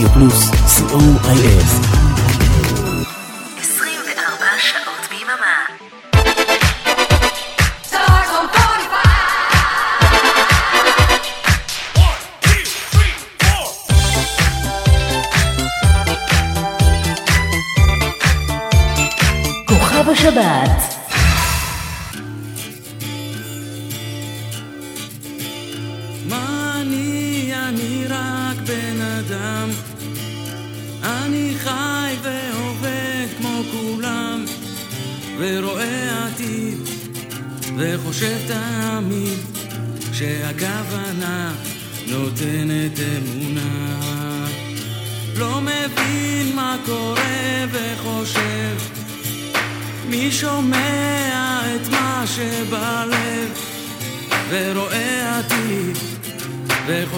רדיו פלוס, co.il.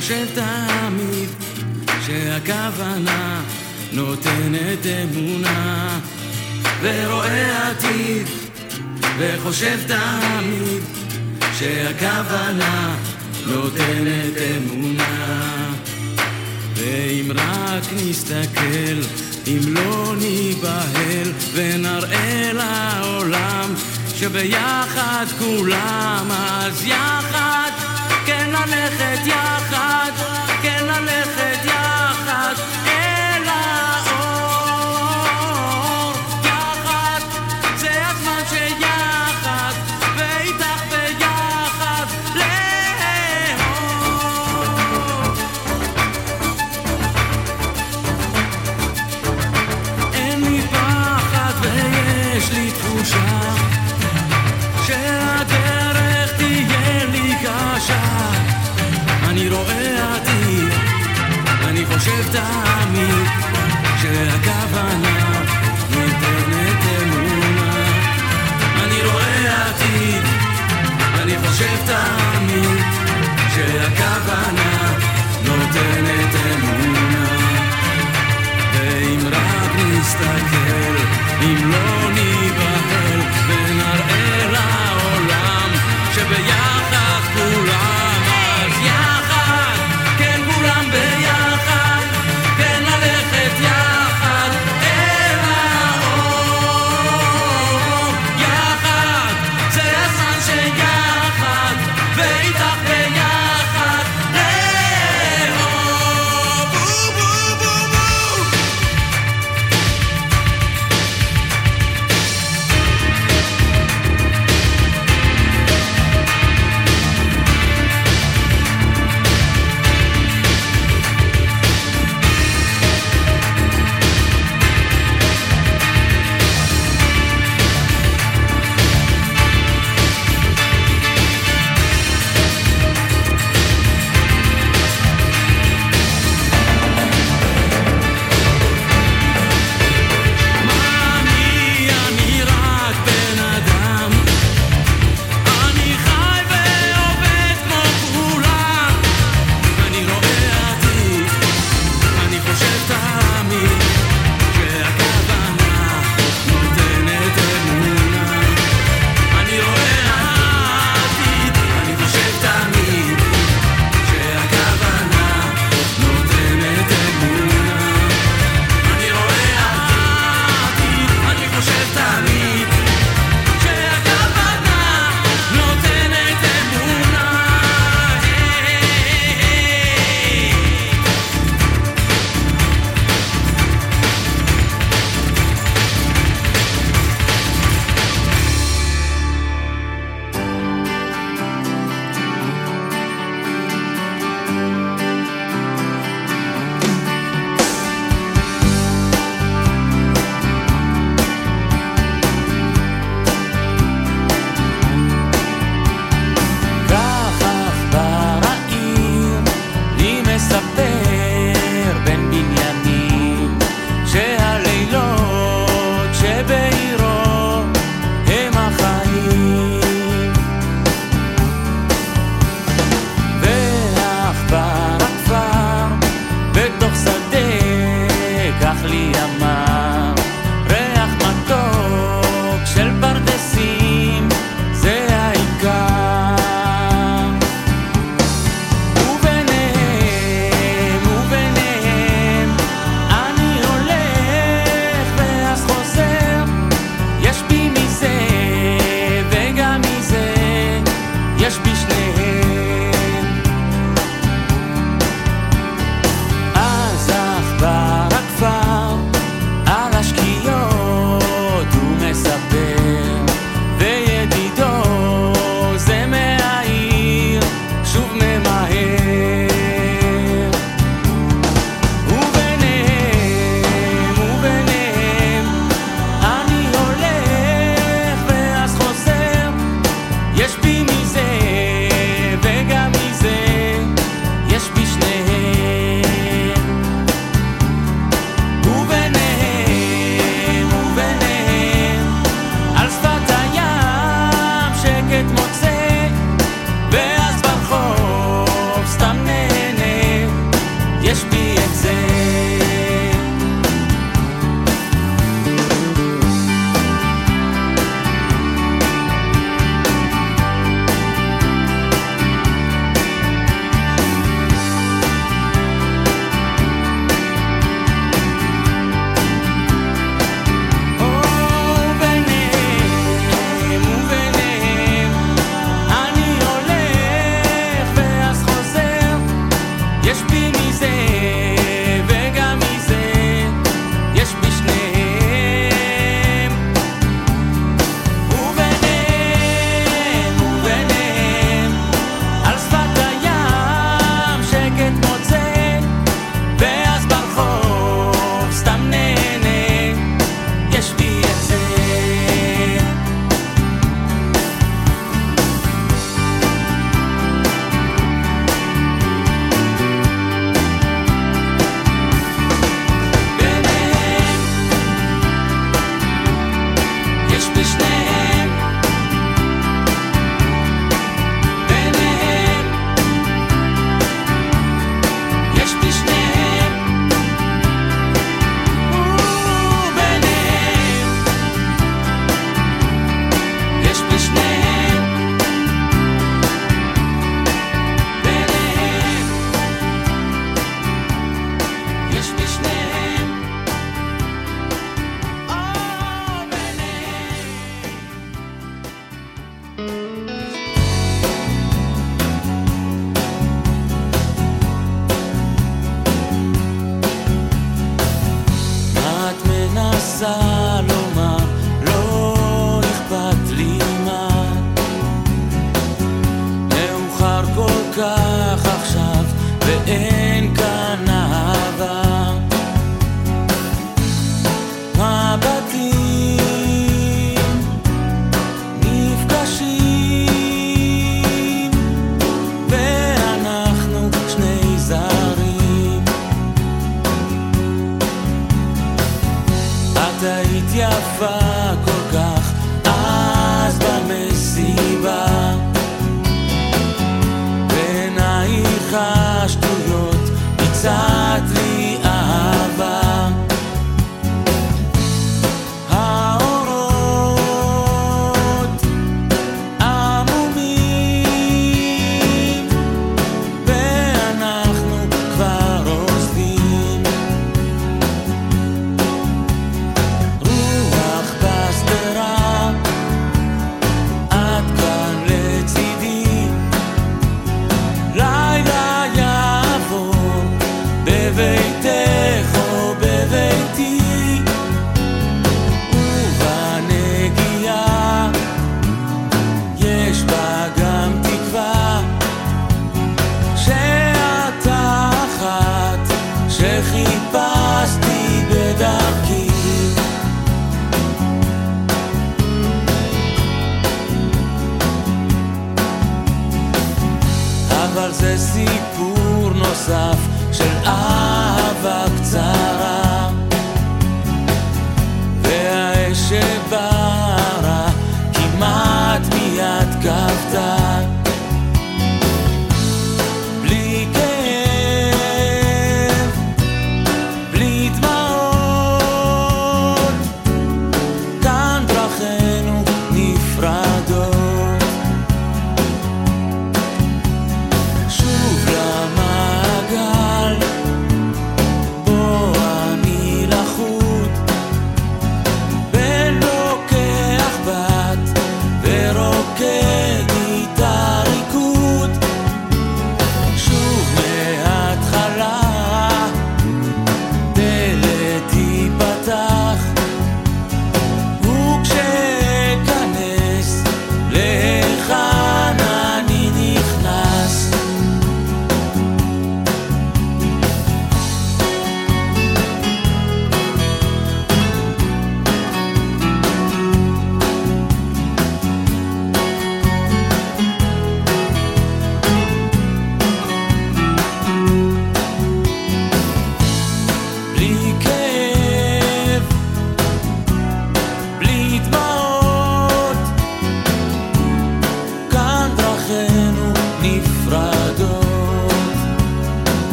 וחושב תמיד שהכוונה נותנת אמונה. ורואה עתיד, וחושב תמיד שהכוונה נותנת אמונה. ואם רק נסתכל, אם לא ניבהל ונראה לעולם שביחד כולם, אז יחד, כן ללכת יחד, כן ללכת יחד תמיד שהכוונה ניתנת אמונה. אני רואה עתיד, אני חושב תמיד שהכוונה נותנת אמונה. ואם רק נסתכל, אם לא ניבהל, ונראה לעולם שביחד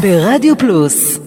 ברדיו פלוס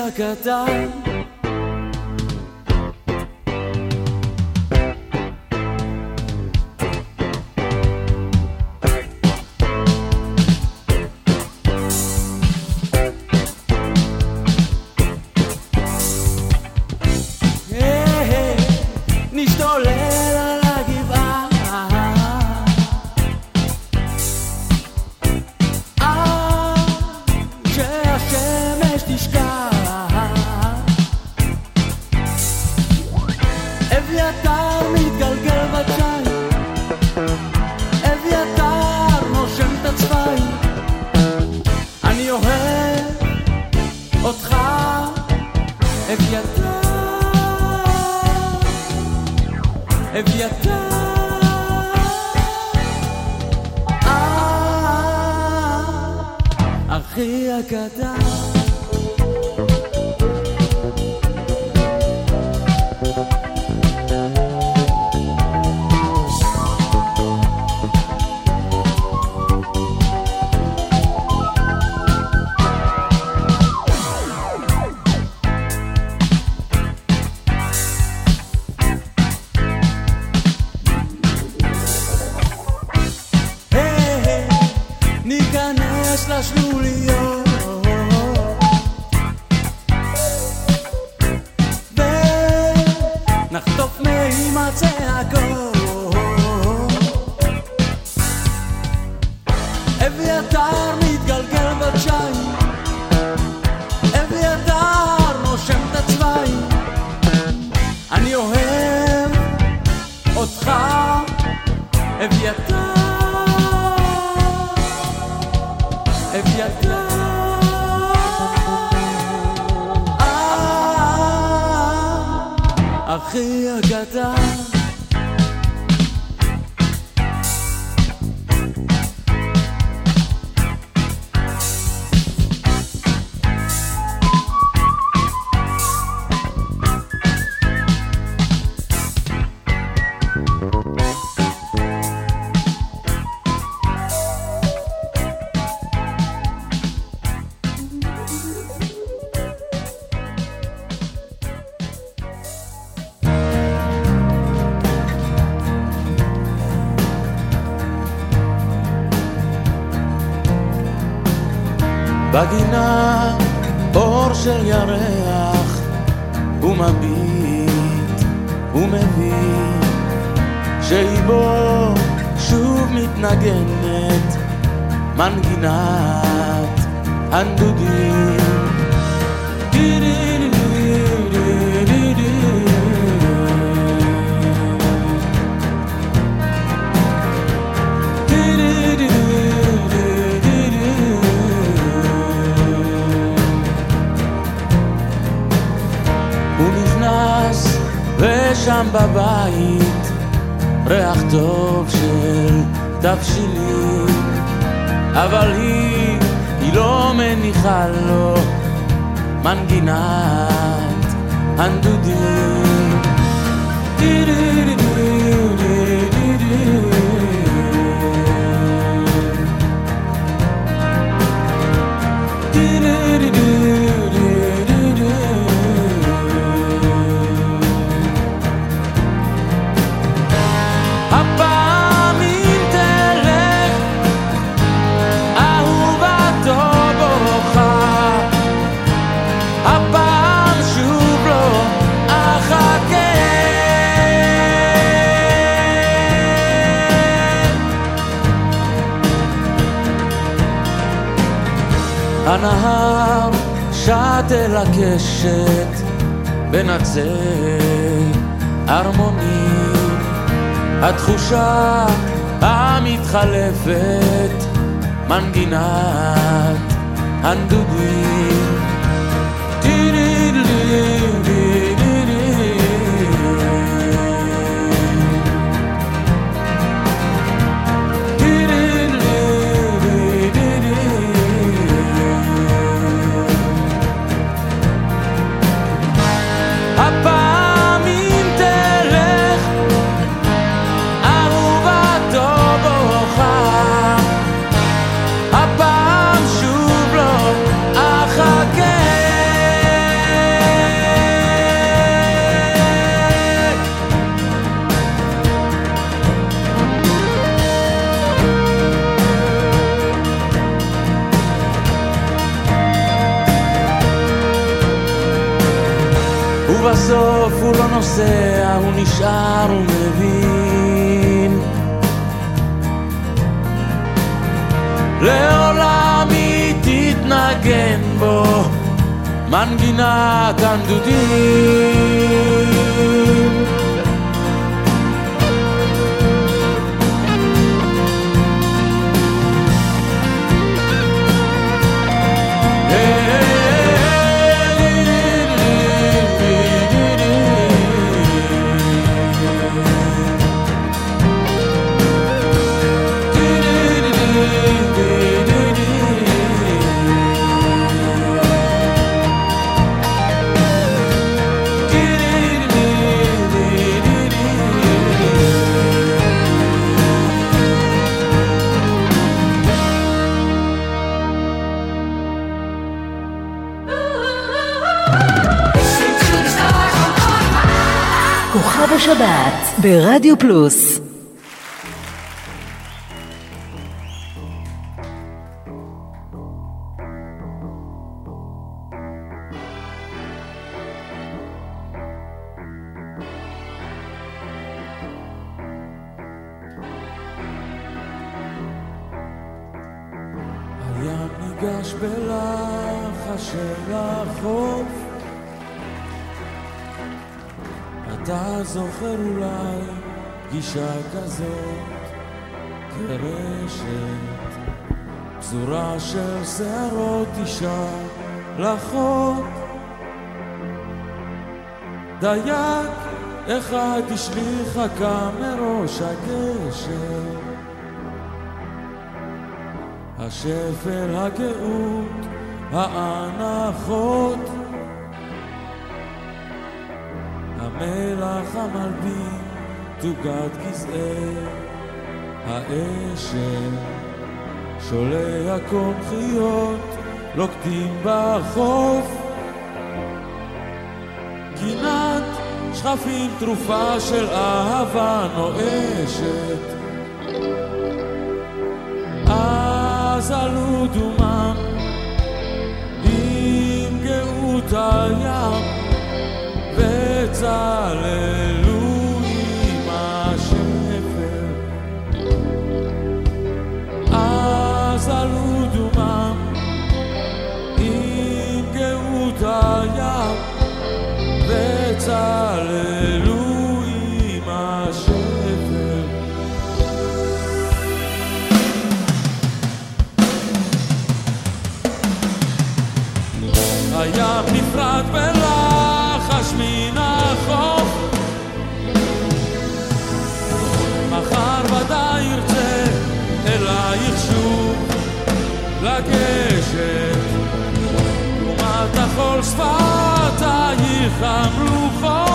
下个单。נשאר ומבין. לעולם היא תתנגן בו מנגינת הנדודים. בשבת ברדיו פלוס דייג אחד השליך הקם מראש הגשר השפל, הגאות, האנחות. המלח המלבין תוגת כסאי האשל שולי הקונכיות לוקטים בחוף שכפים תרופה של אהבה נואשת. אז עלו דומם עם גאות הים צללו עם השפל, אז עלו דומם עם גאות הים וצללו עם השפל. הים נפרד בלחש מן החוף מחר ודאי ירצה אלייך שוב לגשת לעומת החול I'm rude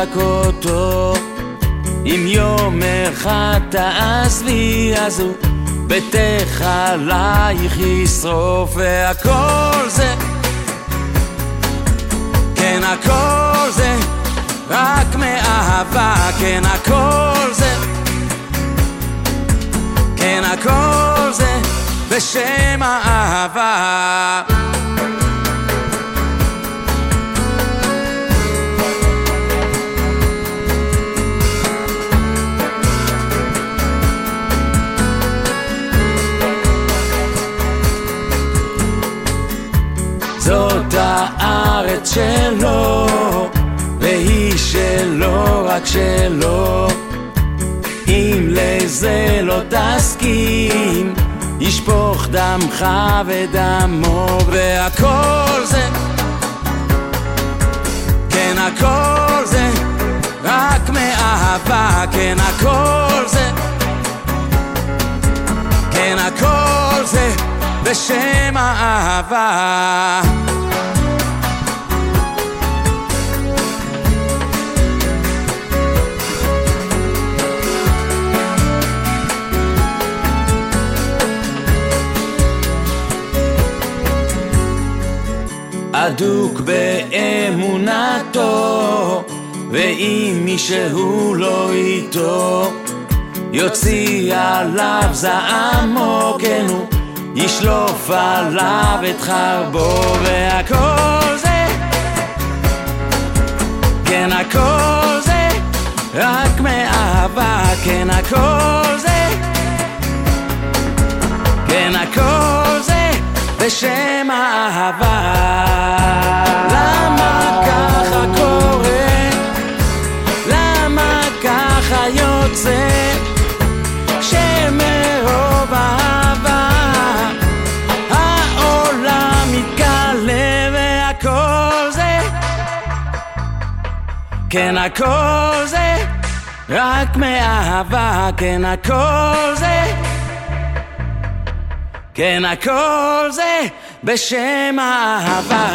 רק אותו. אם יום אחד תעזבי, אז הוא ביתך עלייך ישרוף, והכל זה, כן הכל זה, רק מאהבה, כן הכל זה, כן הכל זה, בשם האהבה. שלו, והיא שלו, רק שלו. אם לזה לא תסכים, ישפוך דמך ודמו, והכל זה, כן הכל זה, רק מאהבה, כן הכל זה, כן הכל זה, בשם האהבה. אדוק באמונתו, ואם מישהו לא איתו, יוציא עליו זעמו, כן הוא ישלוף עליו את חרבו, והכל זה, כן הכל זה, רק מאהבה, כן הכל זה, כן הכל בשם האהבה. למה ככה קורה? למה ככה יוצא? שמרוב אהבה העולם מתגלה והכל זה כן הכל זה רק מאהבה כן הכל זה כן הכל זה בשם האהבה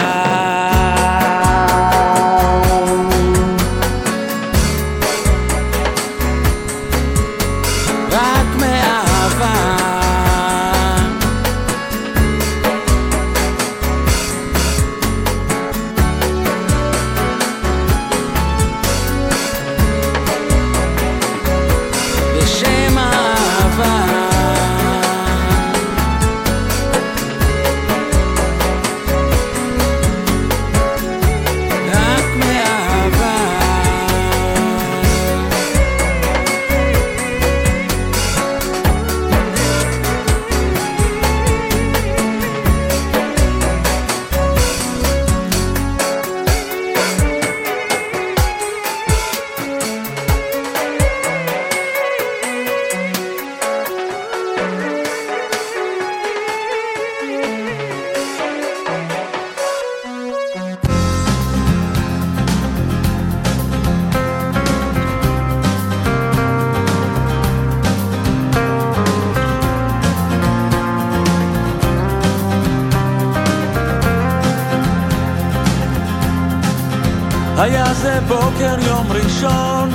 היה זה בוקר יום ראשון,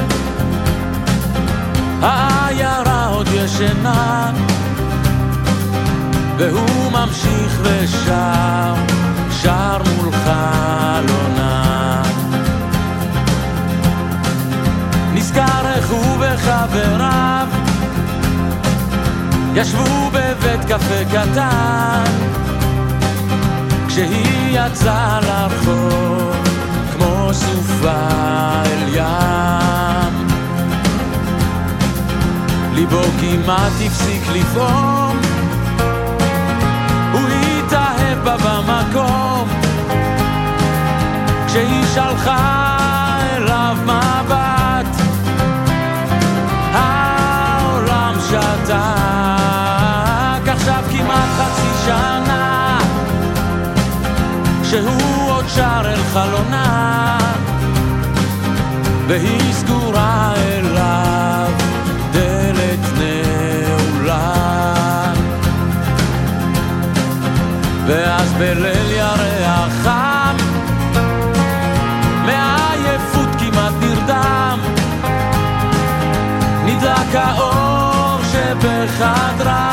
העיירה עוד ישנה, והוא ממשיך ושר, שר מול חלונה. נזכר איך הוא וחבריו ישבו בבית קפה קטן, כשהיא יצאה לרחוב. כמו סופה אל ים. ליבו כמעט הפסיק לפעום, הוא התאהב בה במקום, כשהיא שלחה אליו מבט, העולם שתק, עכשיו כמעט חצי שנה. שהוא שר אל חלונה, והיא סגורה אליו, דלת נעולה. ואז בליל ירח חם, מעייפות כמעט נרדם, נדלק האור שבחדרה.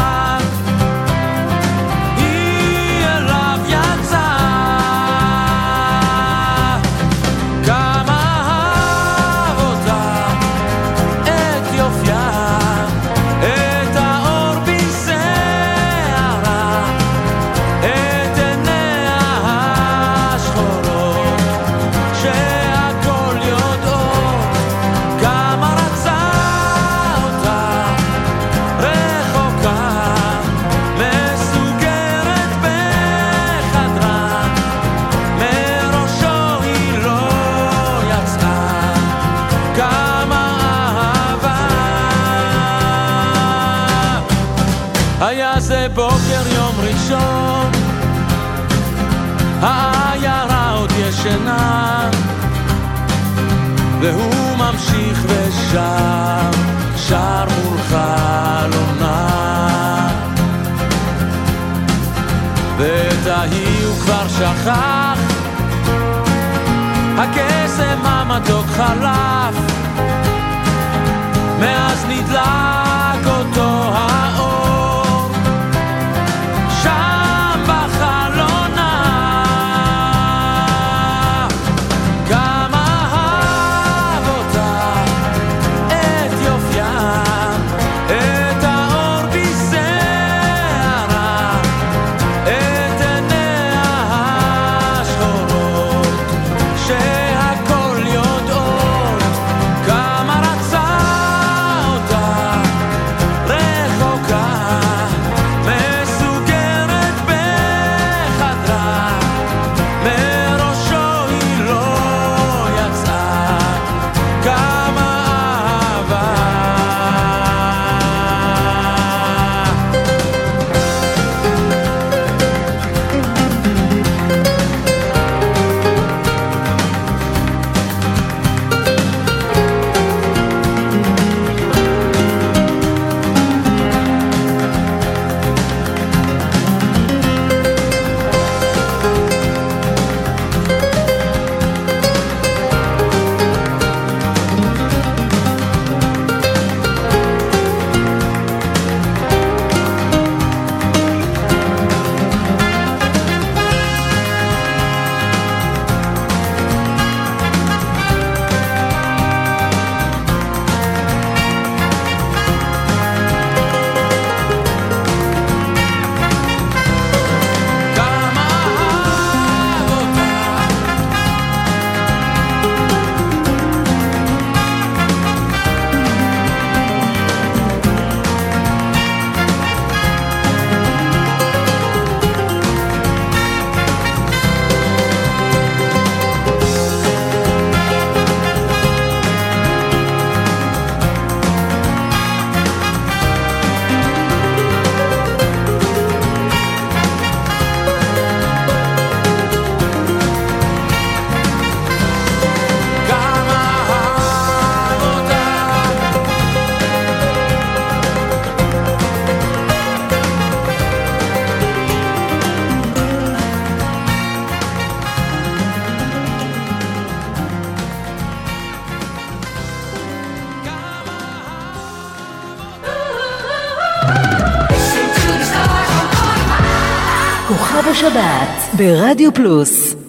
כוכב השבת ברדיו פלוס.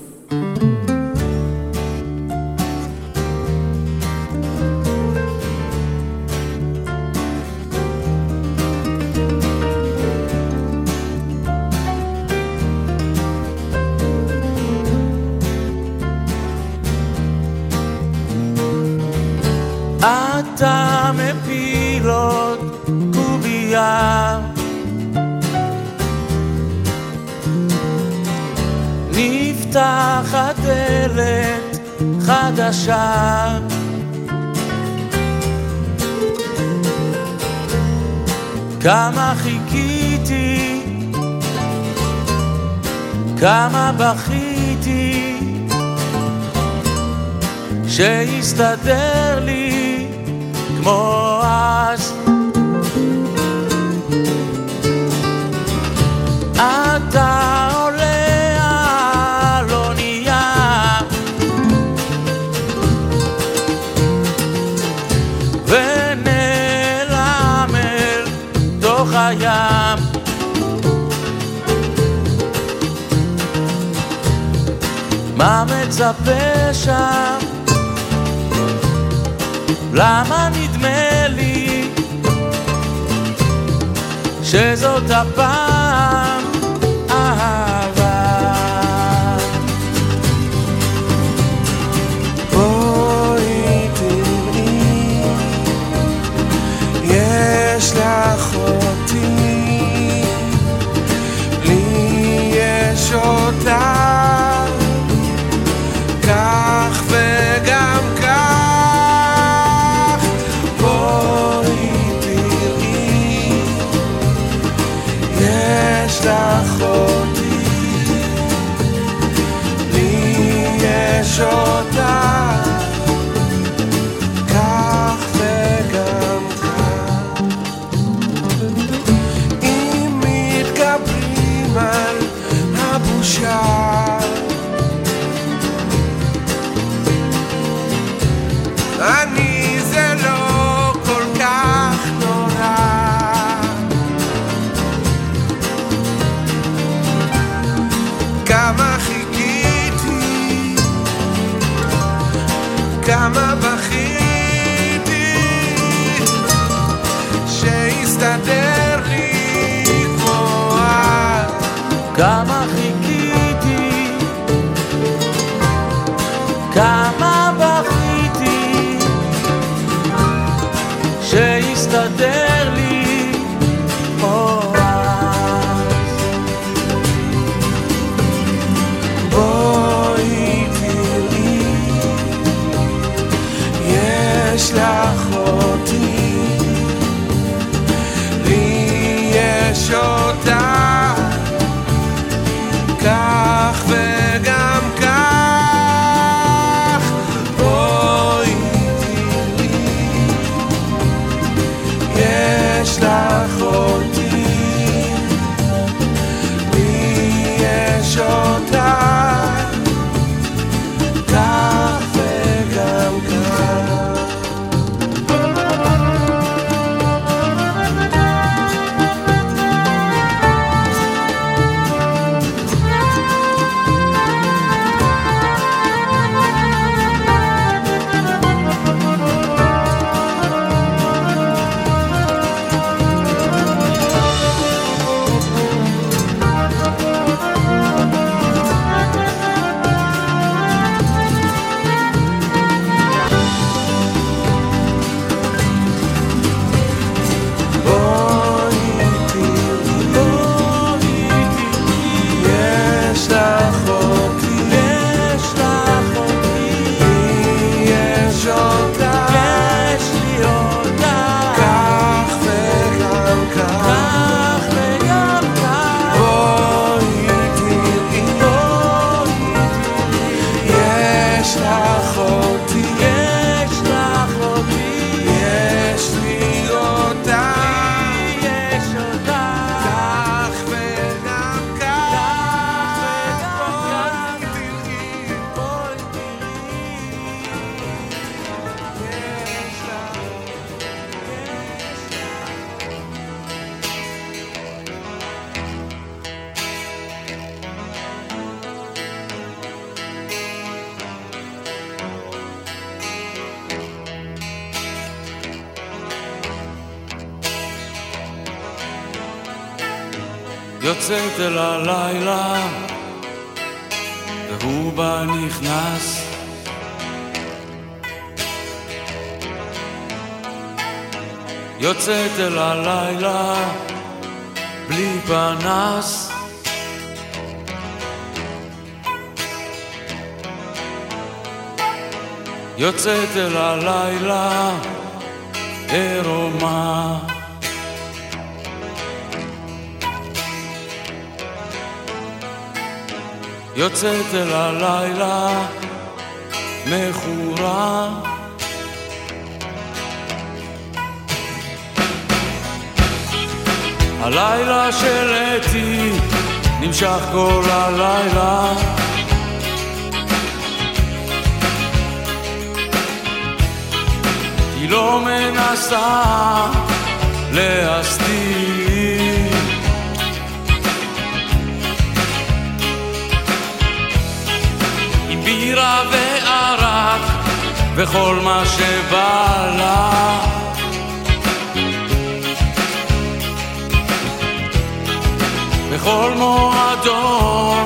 חדשה. כמה חיכיתי, כמה בכיתי, שיסתדר לי כמו מה מצפה שם? למה נדמה לי שזאת הפעם? יורדת אל הלילה ערומה. יוצאת אל הלילה מכורה. הלילה של אתי נמשך כל הלילה לא מנסה להסתיר. היא בירה וערק וכל מה שבא לה. בכל מועדון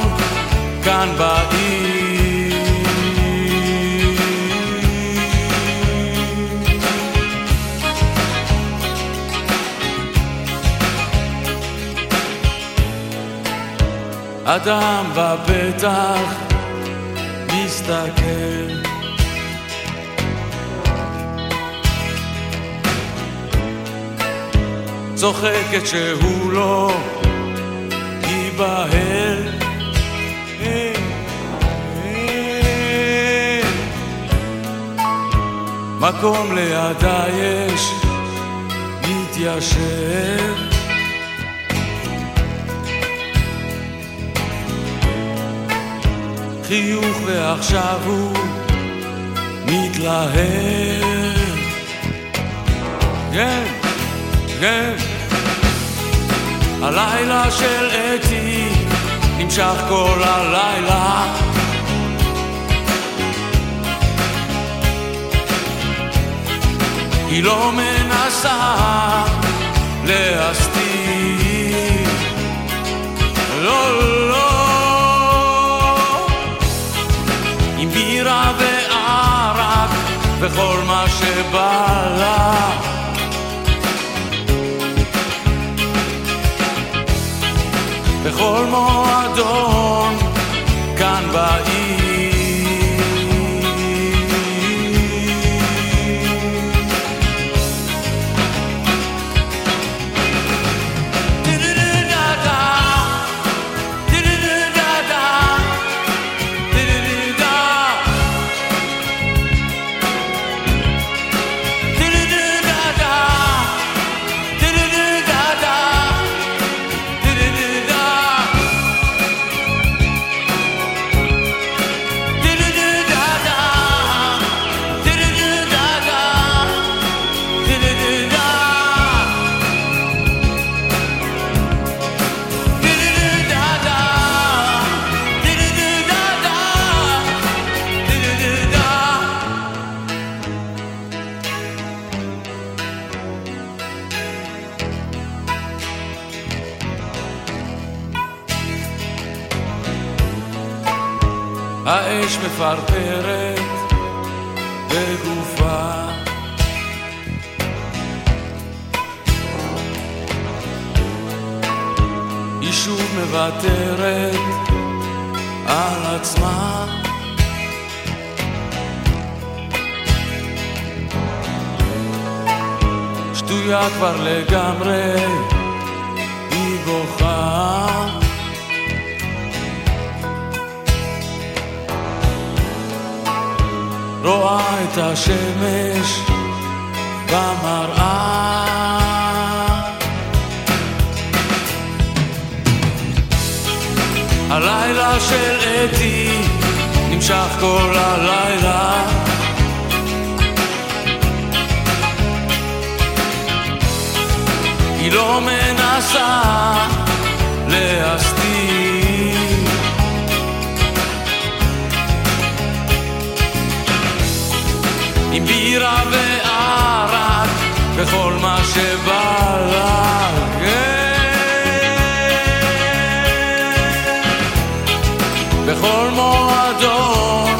כאן בעיר אדם בפתח מסתכל. צוחקת שהוא לא ייבהל. מקום לידה יש מתיישב חיוך ועכשיו הוא מתלהב. כן, כן. הלילה של אתי נמשך כל הלילה. היא לא מנסה להסתיר. לא, לא בירה וערק וכל מה שבא לה. בכל מועדון כאן בעיר מוותרת על עצמה. שטויה כבר לגמרי היא בוכה. רואה את השמש במראה הלילה של אתי נמשך כל הלילה היא לא מנסה להסתיר עם בירה וערק וכל מה שבא לה כן. בכל מועדון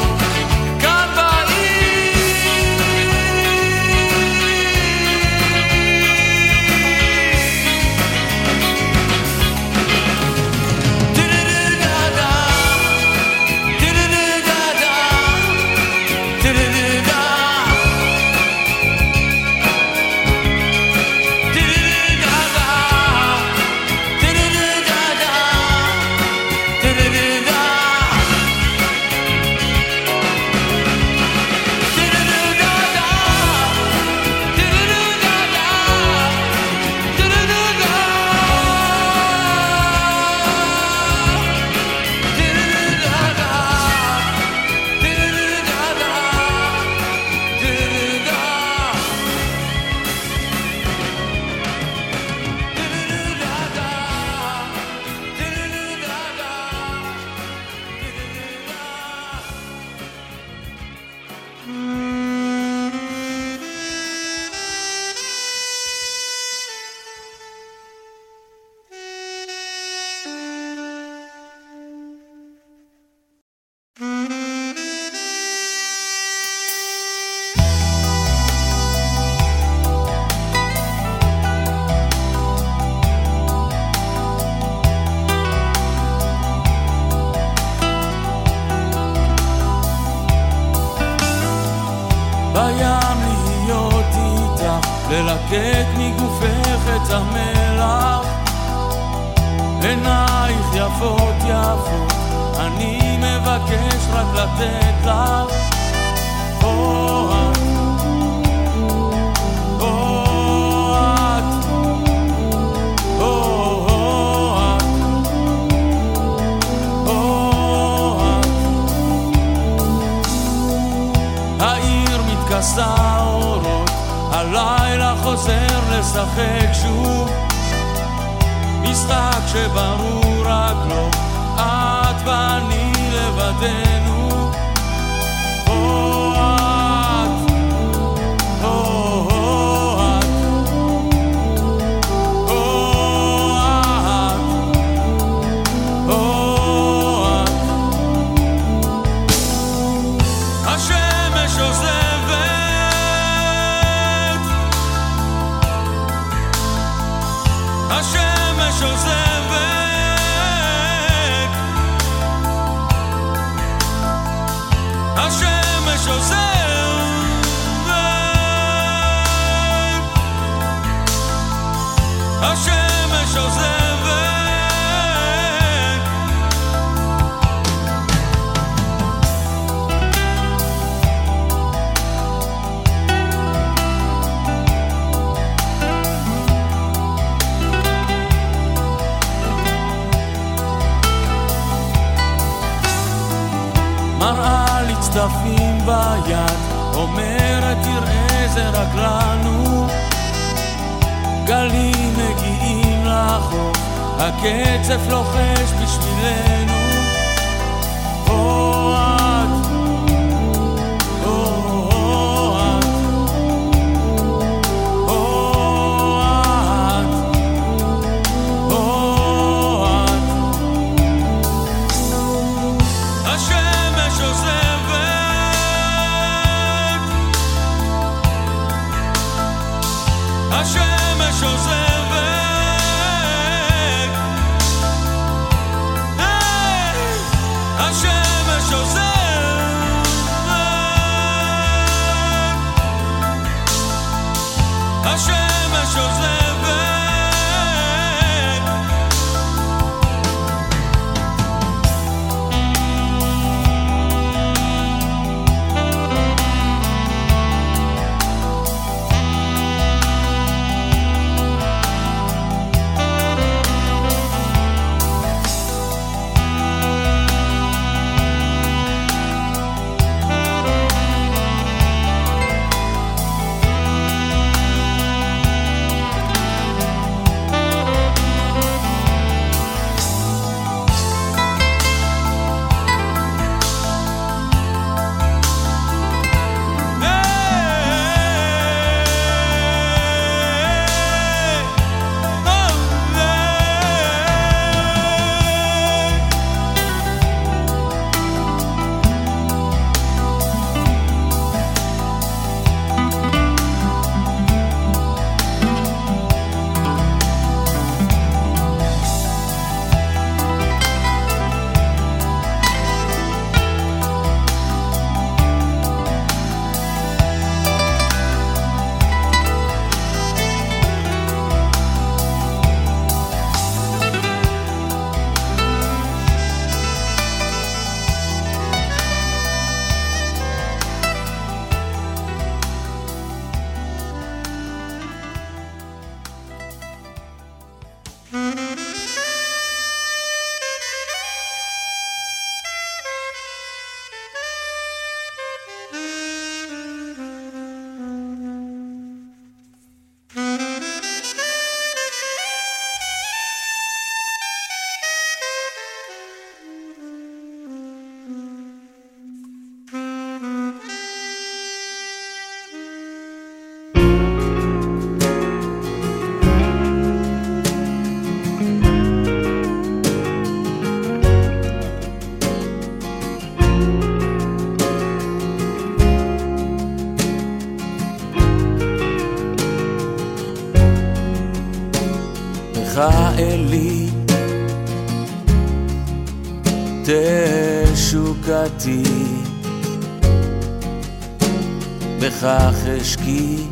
בכך אשקי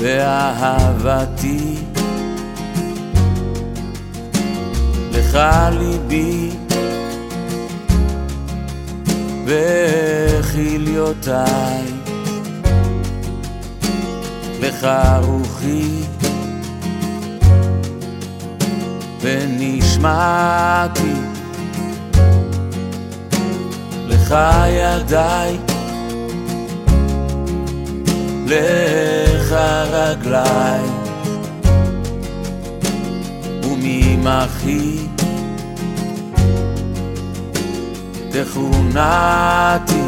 באהבתי. לך ליבי וכליותיי לך רוחי ונשמעתי. לך ידיי לך רגליי וממחי תכונתי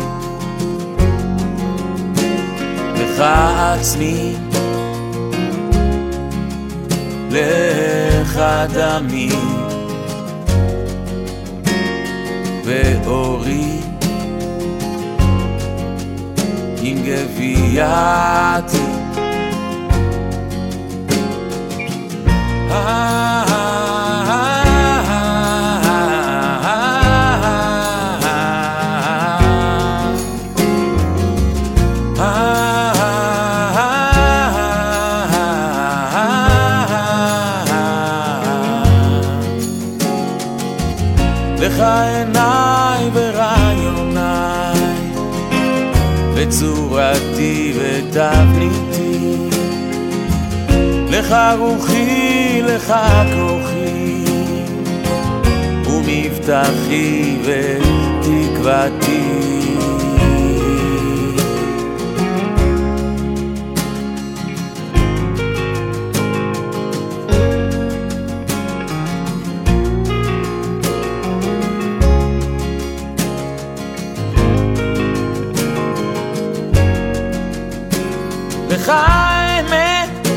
לך עצמי. לך דמי. ואורי עם גווייתי וצורתי ותבניתי לך רוחי, לך כוחי ומבטחי ותקוותי לך האמת.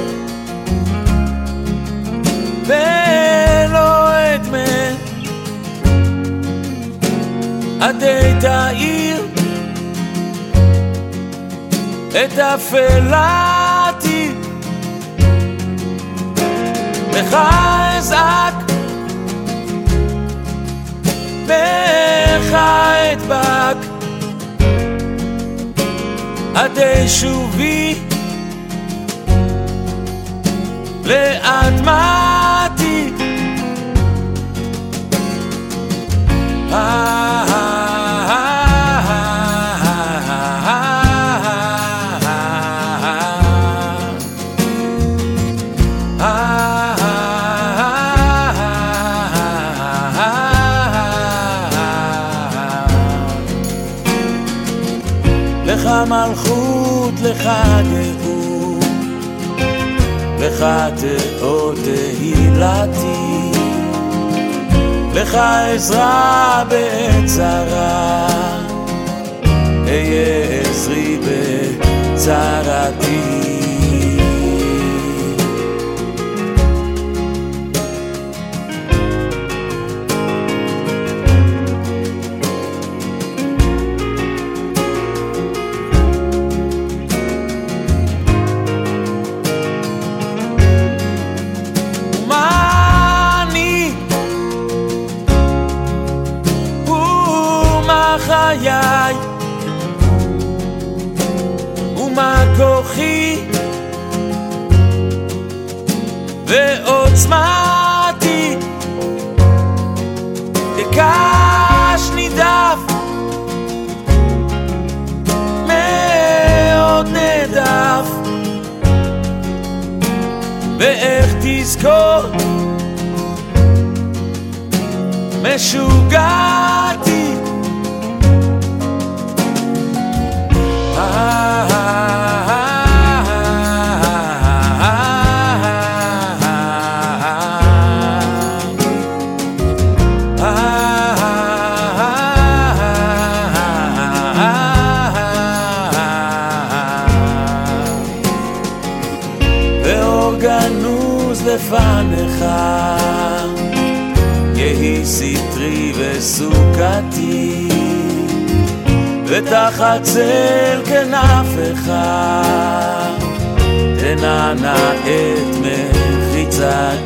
ולא אדמת עדי תאיר את אפלתי לך אזעק. לך אדבק עדי שובי לאדמתי לך תאות תהילתי, לך עזרה בעת צרה, אהיה עזרי בצרתי. ועוצמתי כקש נידף. מאוד נדף. ואיך תזכור? משוגעתי ותחת צל כנפך תנענע את מחיצתי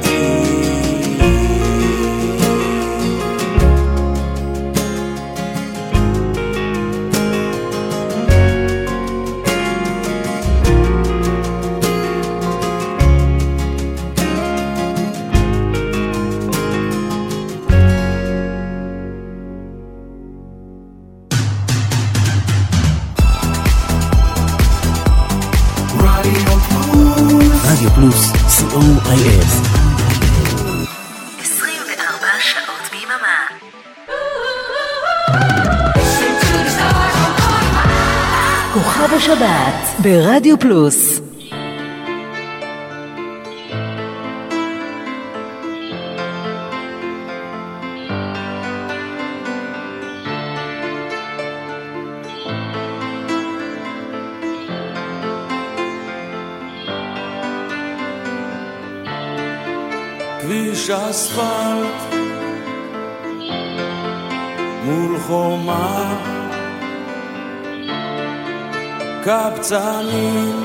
רדיו פלוס, co.il 24 שעות ביממה. כוכב השבת ברדיו פלוס. האספלט מול חומה קבצנים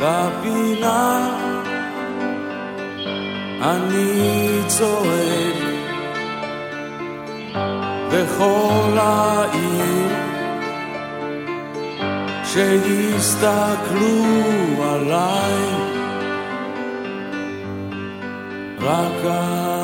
בפינה אני צועק בכל העיר שיסתכלו עליי. Like I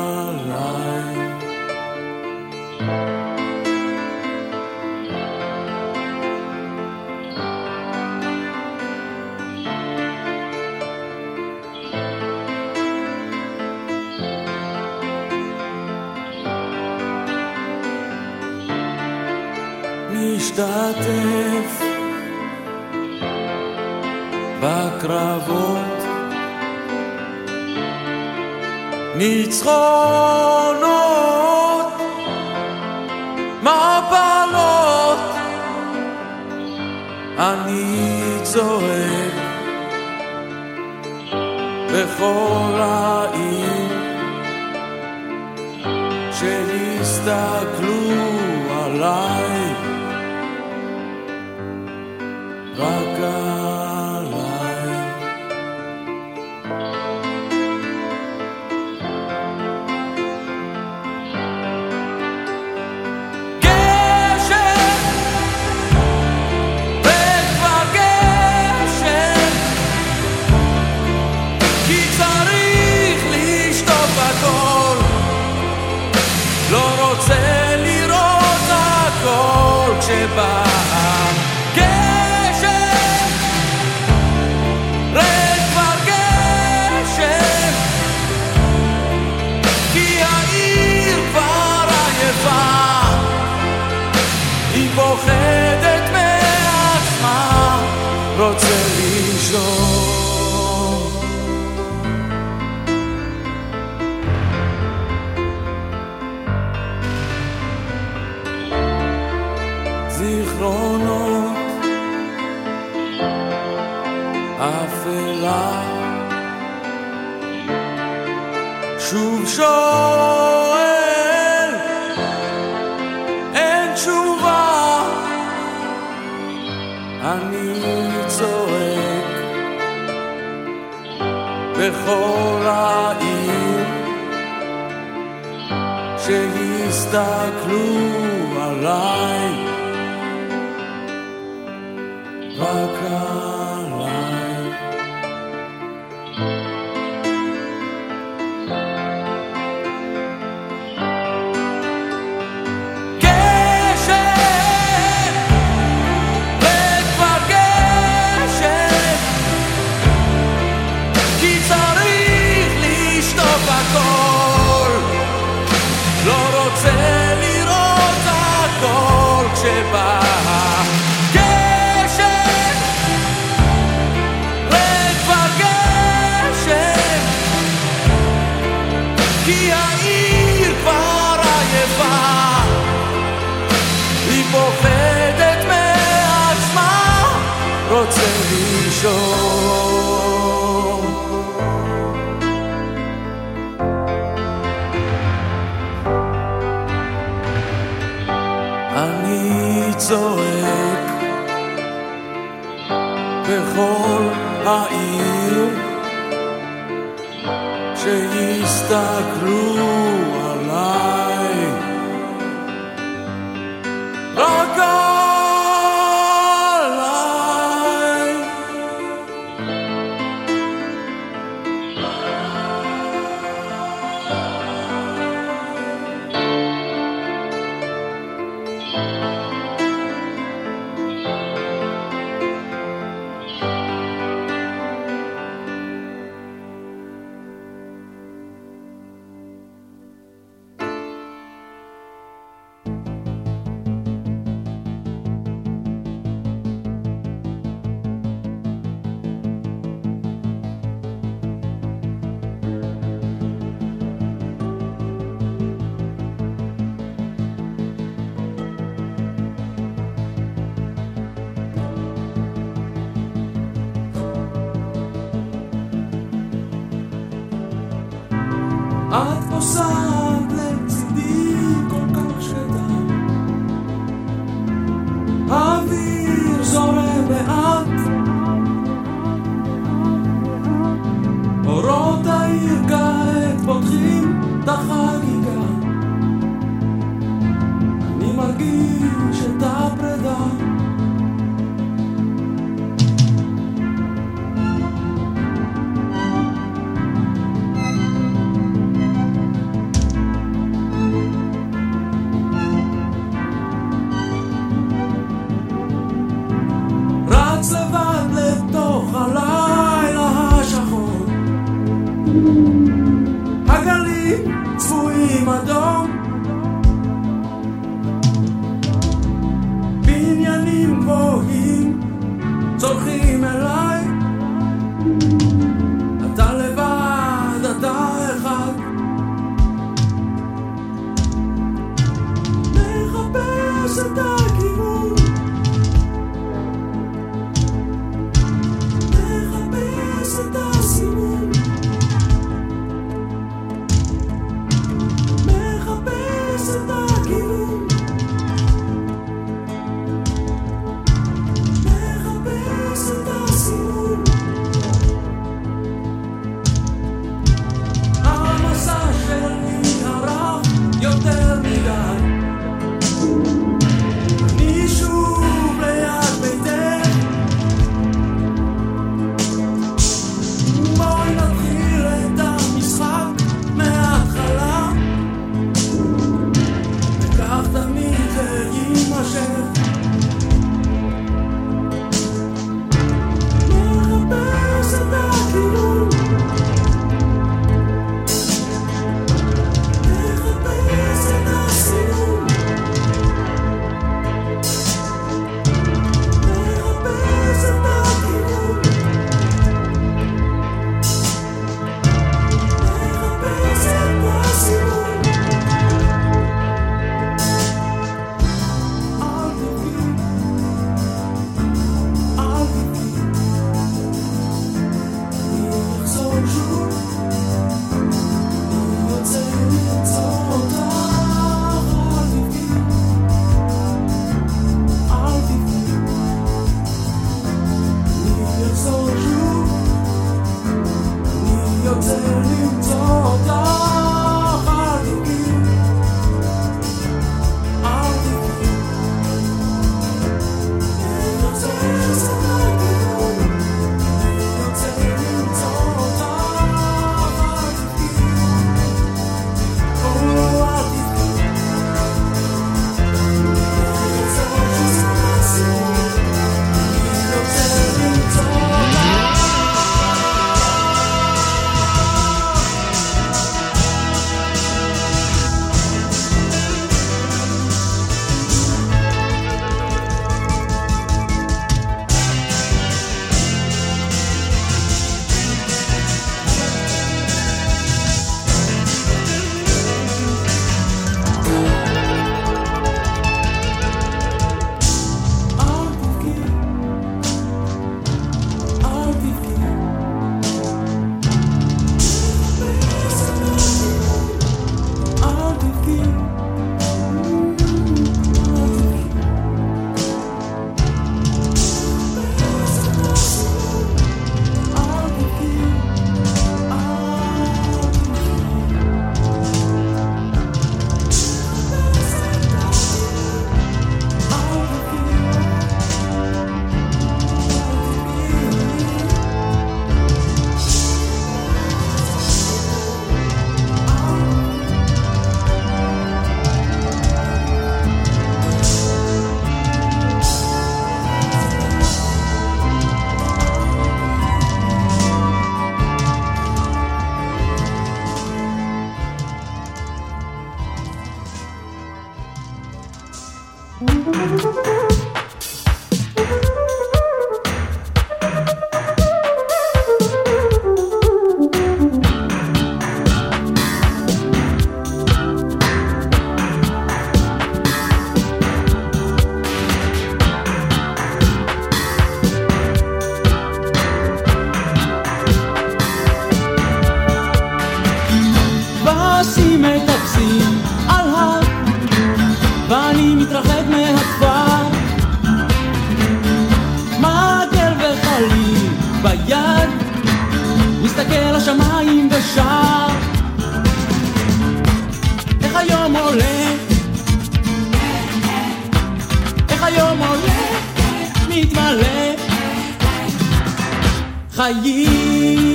raiz.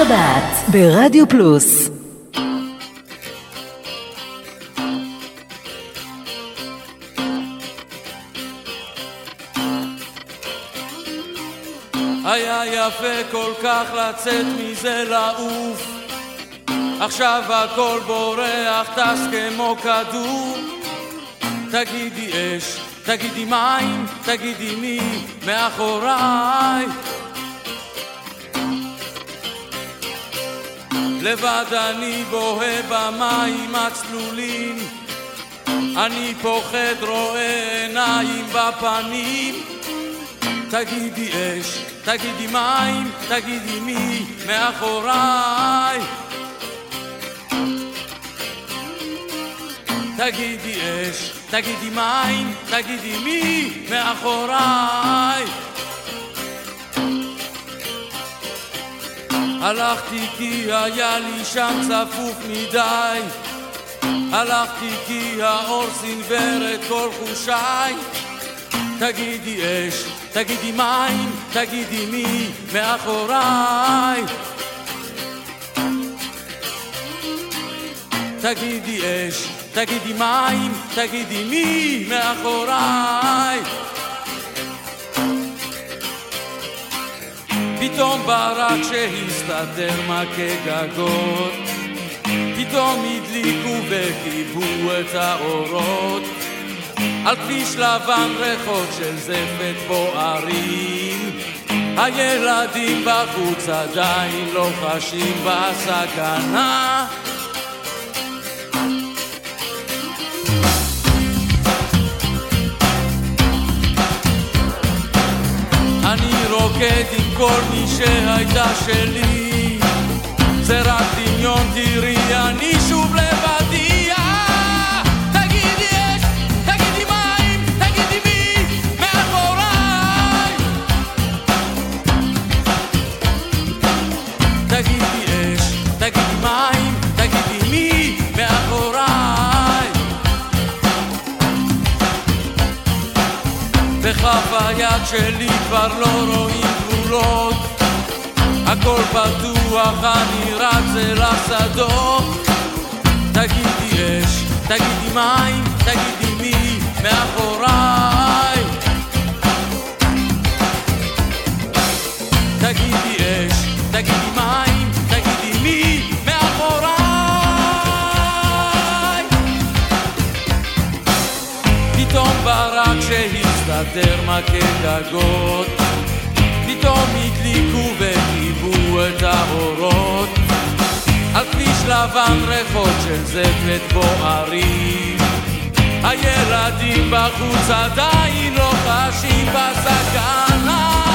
השבת ברדיו פלוס. היה יפה כל כך לצאת מזה לעוף. עכשיו הכל בורח, טס כמו כדור. תגידי אש, תגידי מים, תגידי מי מאחוריי לבד אני בוהה במים הצלולים. אני פוחד רואה עיניים בפנים. תגידי אש, תגידי מים, תגידי מי מאחוריי. תגידי אש, תגידי מים, תגידי מי מאחוריי הלכתי כי היה לי שם צפוף מדי. הלכתי כי האור סנוור את כל חושיי. תגידי אש, תגידי מים, תגידי מי מאחוריי. תגידי אש, תגידי מים, תגידי מי מאחוריי פתאום ברק שהסתתר מכה גגות. פתאום הדליקו וכיבו את האורות. על כביש לבן ריחות של זפת בוערים. הילדים בחוץ עדיין לא חשים בסכנה. אני רוקד כל מי שהייתה שלי. זה רק דמיון תראי אני שוב לבדי. היד שלי כבר לא רואים גבולות. הכל פתוח, אני רץ אל השדות. תגידי אש, תגידי מים, תגידי מי מאחוריי. תגידי אש, תגידי מים, תגידי מי מאחוריי. פתאום ברק שהסתתר מכה גגות פתאום הדליקו וכיבו את האורות. על כביש לבן ריחות של זפת בוערים. הילדים בחוץ עדיין לא חשים בסכנה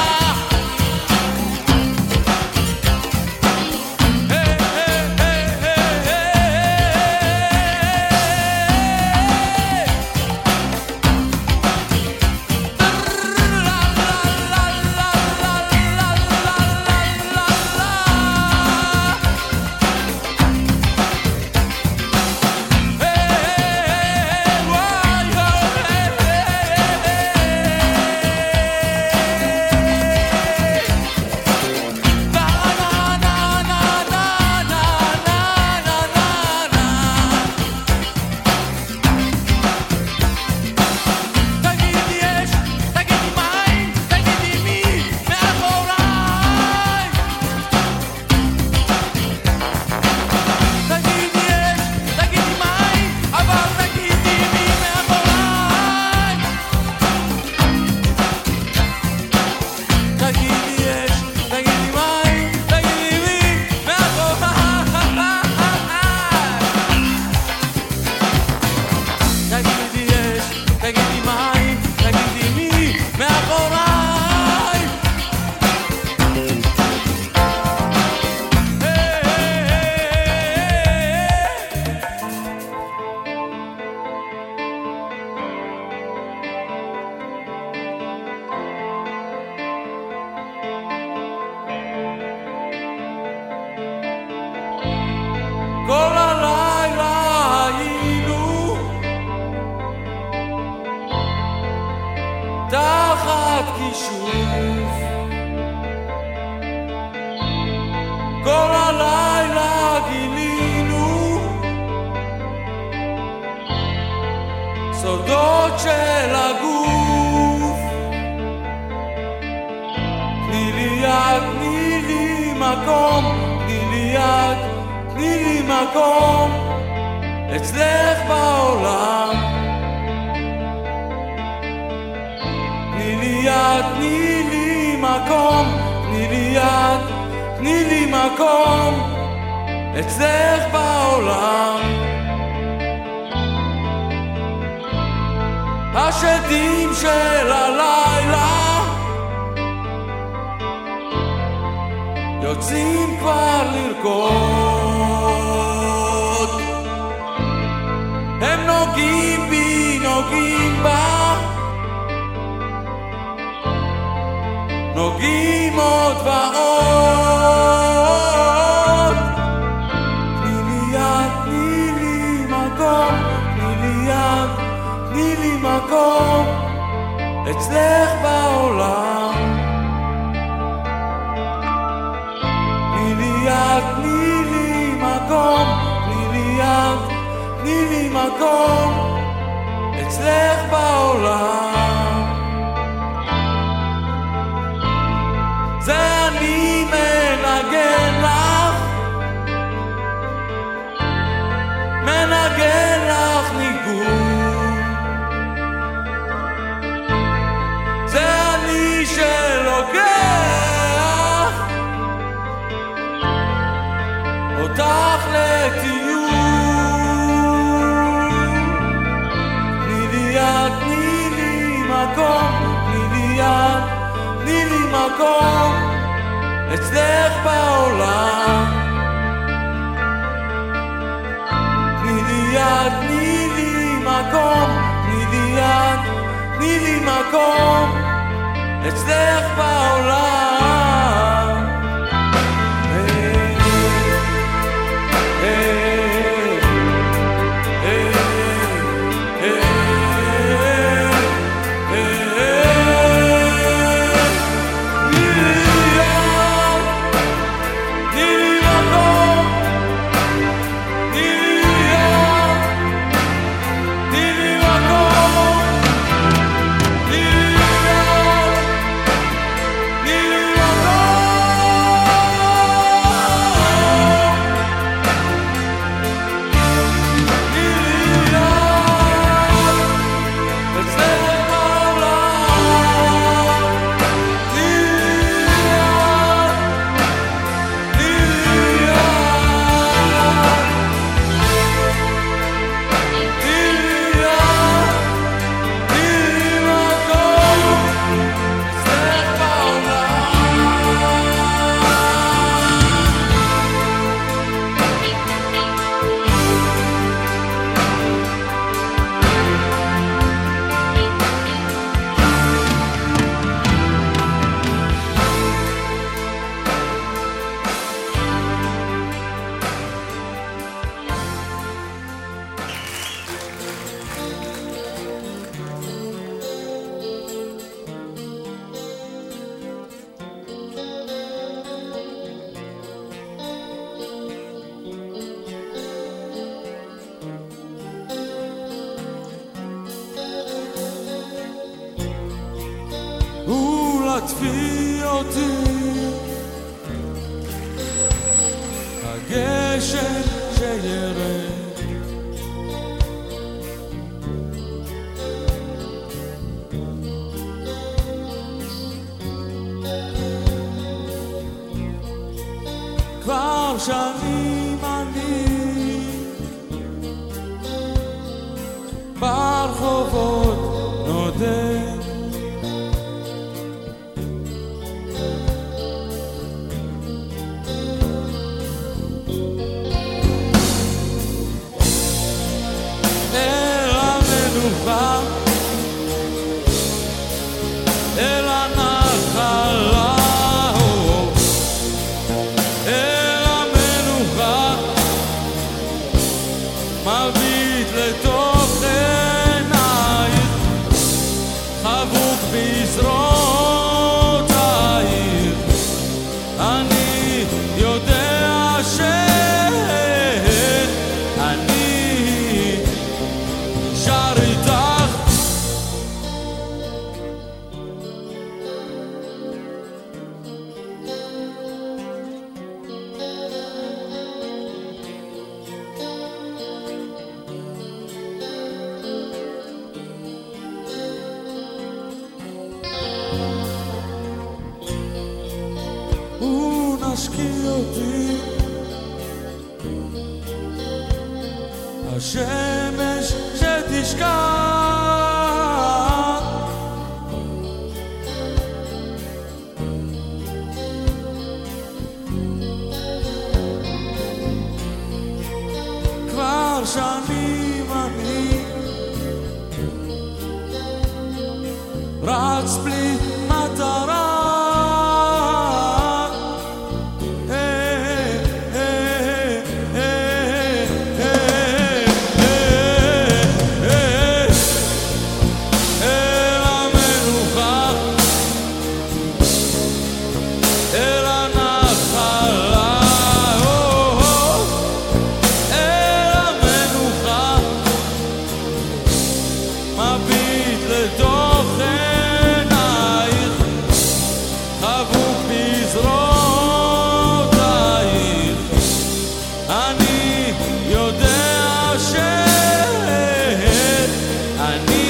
I need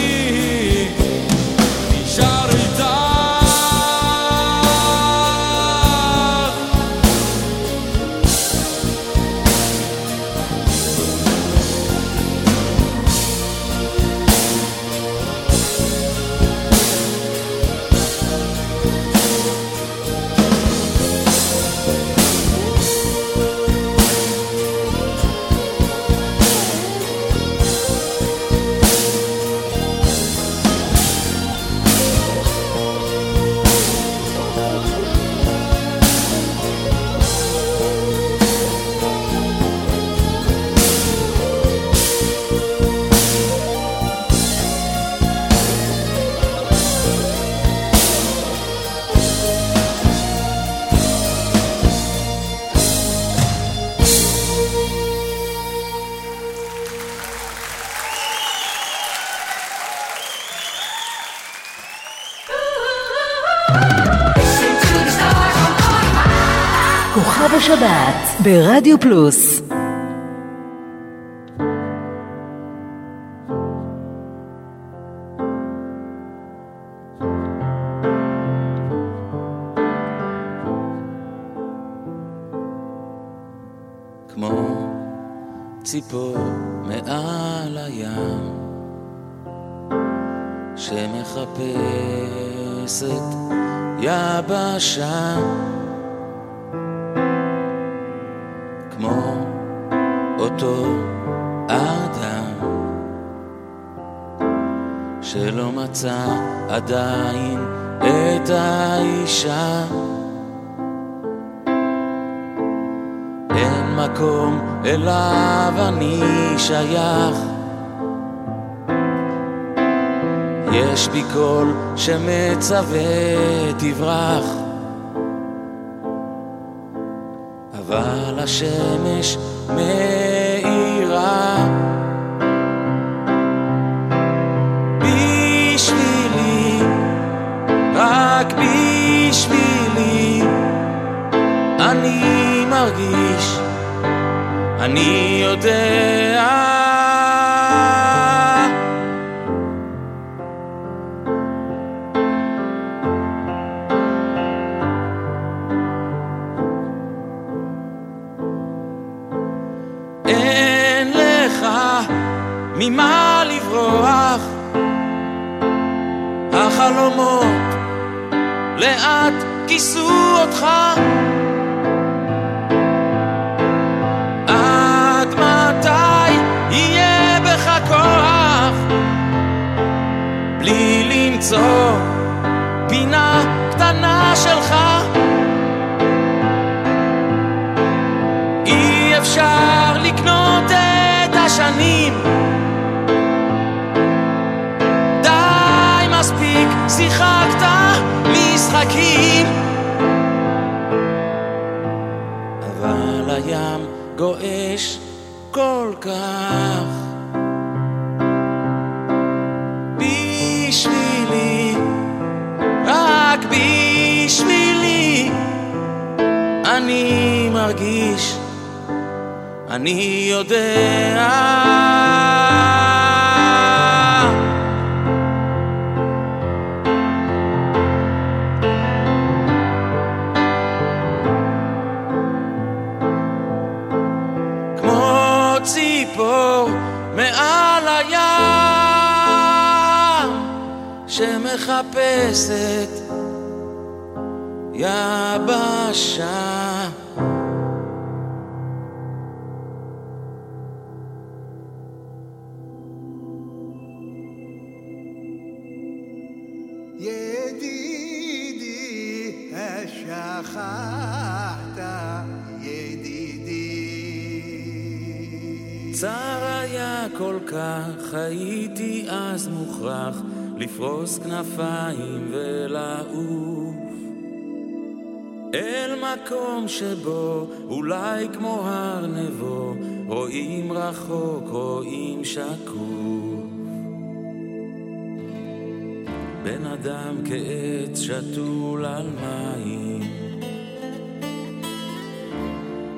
ברדיו פלוס ציפור שמחפשת יבשה. מוכרח לפרוס כנפיים ולעוף. אל מקום שבו אולי כמו הר נבו רואים רחוק, רואים שקוף. בן אדם כעץ שתול על מים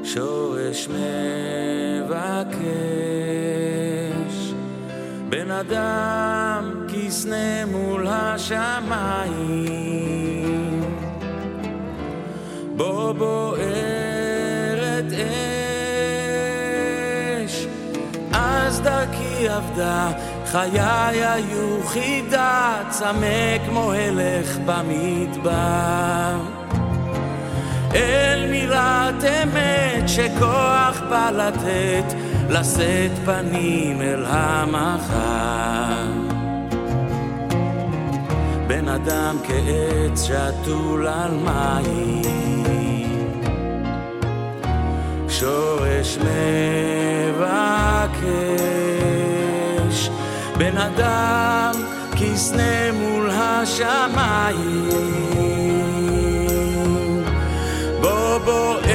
שורש מבקש. בן אדם כסנה מול השמיים. בו בוערת אש. אז דרכי עבדה חיי היו חידה צמא כמו הלך במדבר. אל מילת אמת שכוח בא לתת, לשאת פנים אל המחר. בן אדם כעץ שתול על מים, שורש מבקש, בן אדם כסנה מול השמיים. בו בוערת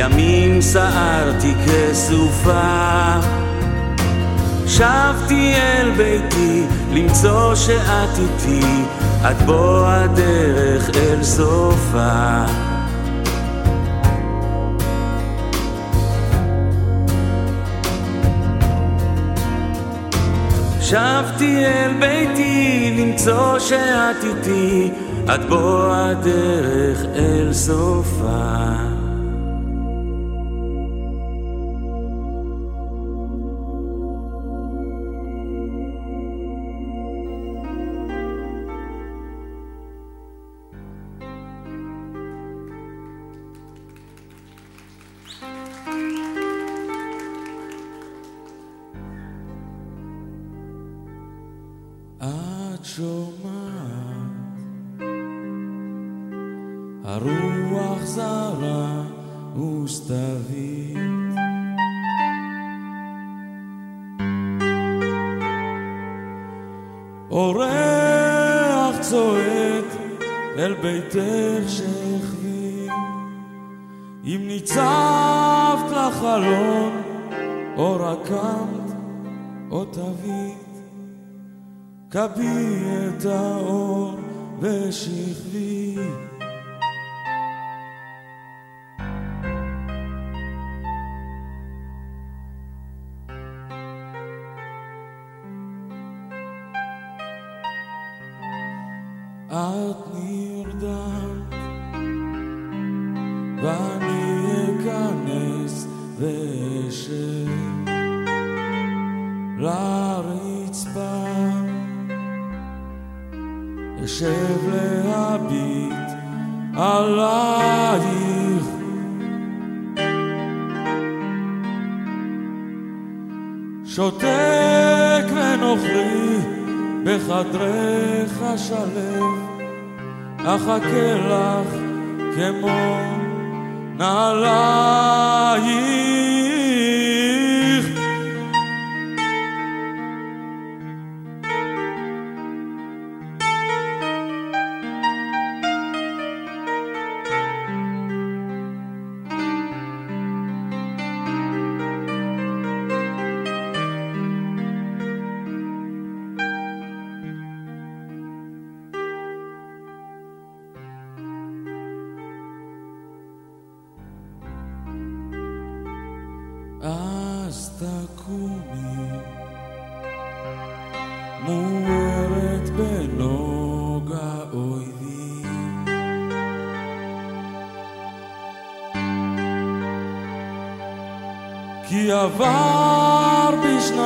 ימים סערתי כסופה. שבתי אל ביתי, למצוא שאת איתי, את בוא הדרך אל סופה. שבתי אל ביתי, למצוא שאת איתי, עד בוא הדרך אל סופה.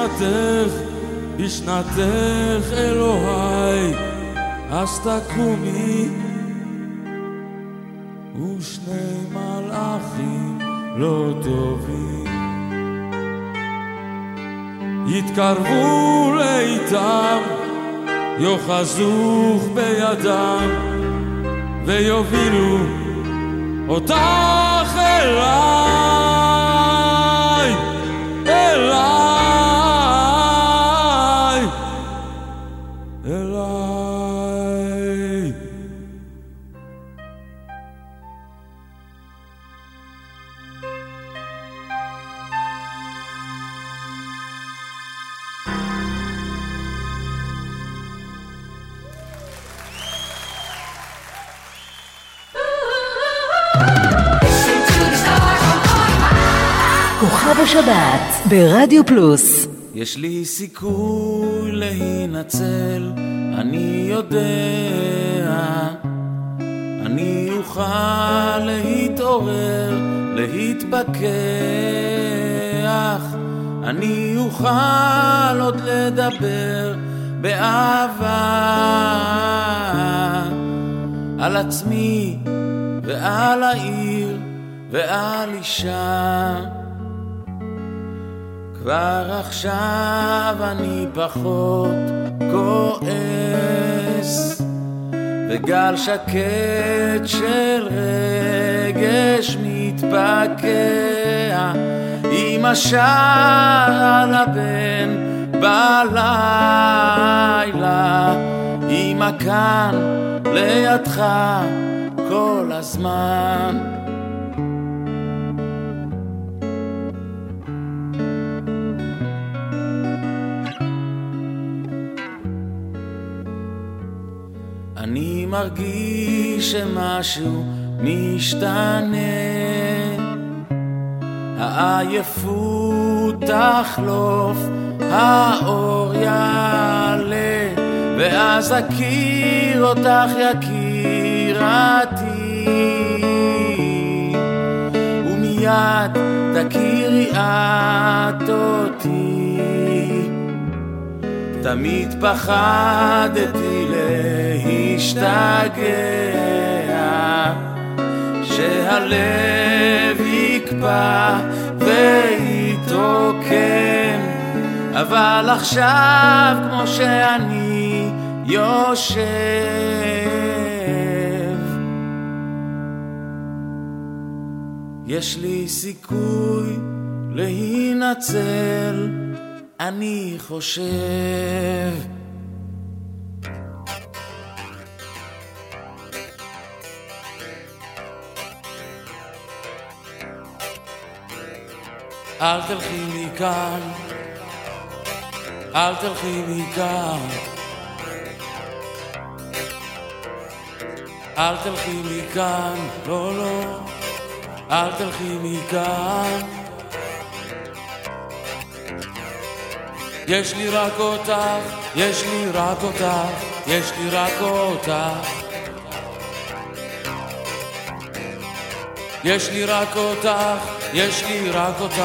בשנתך, בשנתך אלוהי, אז תקומי. ושני מלאכים לא טובים. יתקרבו לאיתם יאחזוך בידם ויובילו אותך אליי, כוכב השבת ברדיו פלוס יש לי סיכוי להינצל, אני יודע. אני אוכל להתעורר, להתפכח. אני אוכל עוד לדבר באהבה על עצמי ועל העיר ועל אישה. כבר עכשיו אני פחות כועס וגל שקט של רגש מתפקע. עם השער על הבן בלילה אמא כאן לידך כל הזמן אני מרגיש שמשהו משתנה. העייפות תחלוף, האור יעלה ואז אכיר אותך יקירתי ומיד תכירי את אותי. תמיד פחדתי להשתגע שהלב יקפא ויתרוקן אבל עכשיו כמו שאני יושב יש לי סיכוי להינצל אני חושב אל תלכי מכאן, אל תלכי מכאן. אל תלכי מכאן, לא, לא, אל תלכי מכאן. יש לי רק אותך, יש לי רק אותך, יש לי רק אותך. יש לי רק אותך, יש לי רק אותך,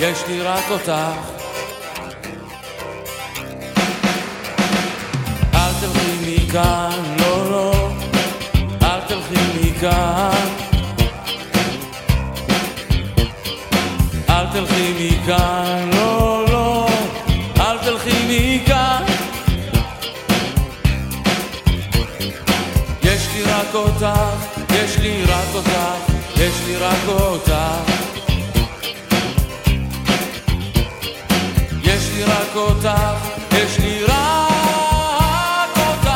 יש לי רק אותך. אל תלכי מכאן, לא, לא, אל תלכי מכאן. אל תלכי מכאן, לא, לא, אל תלכי מכאן. יש לי רק אותך, יש לי רק אותך, יש לי רק אותך. יש לי רק אותך, יש לי רק אותך.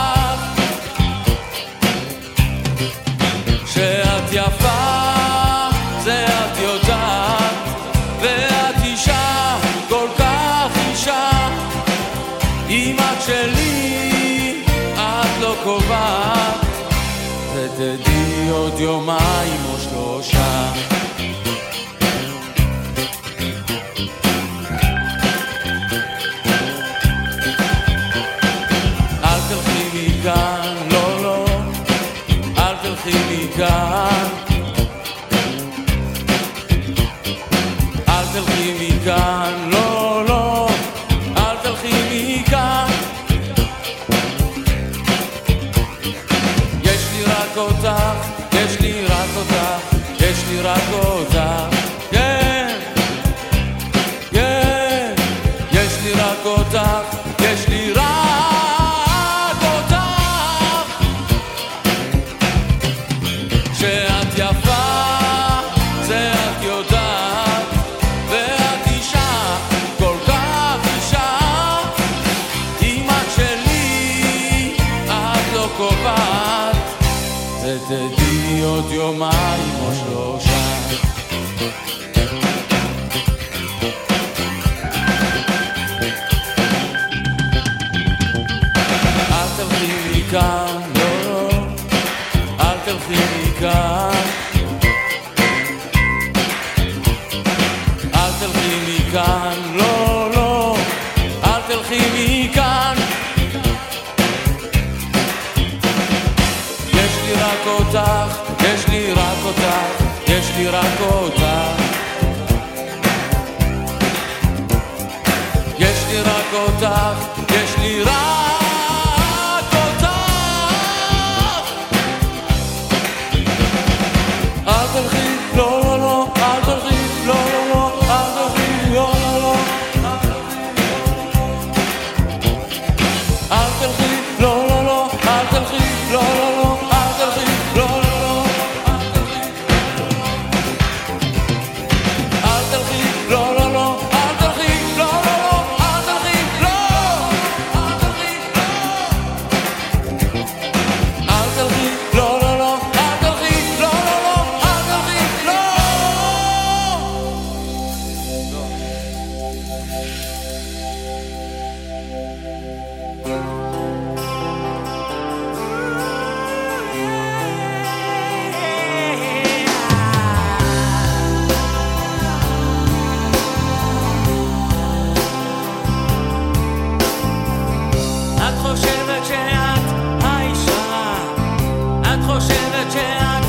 שאת יפה, זה את יודעת, ואת אישה, כל כך אישה. אם את שלי, את לא קובעת, ותדעי עוד יומיים או שלושה. noche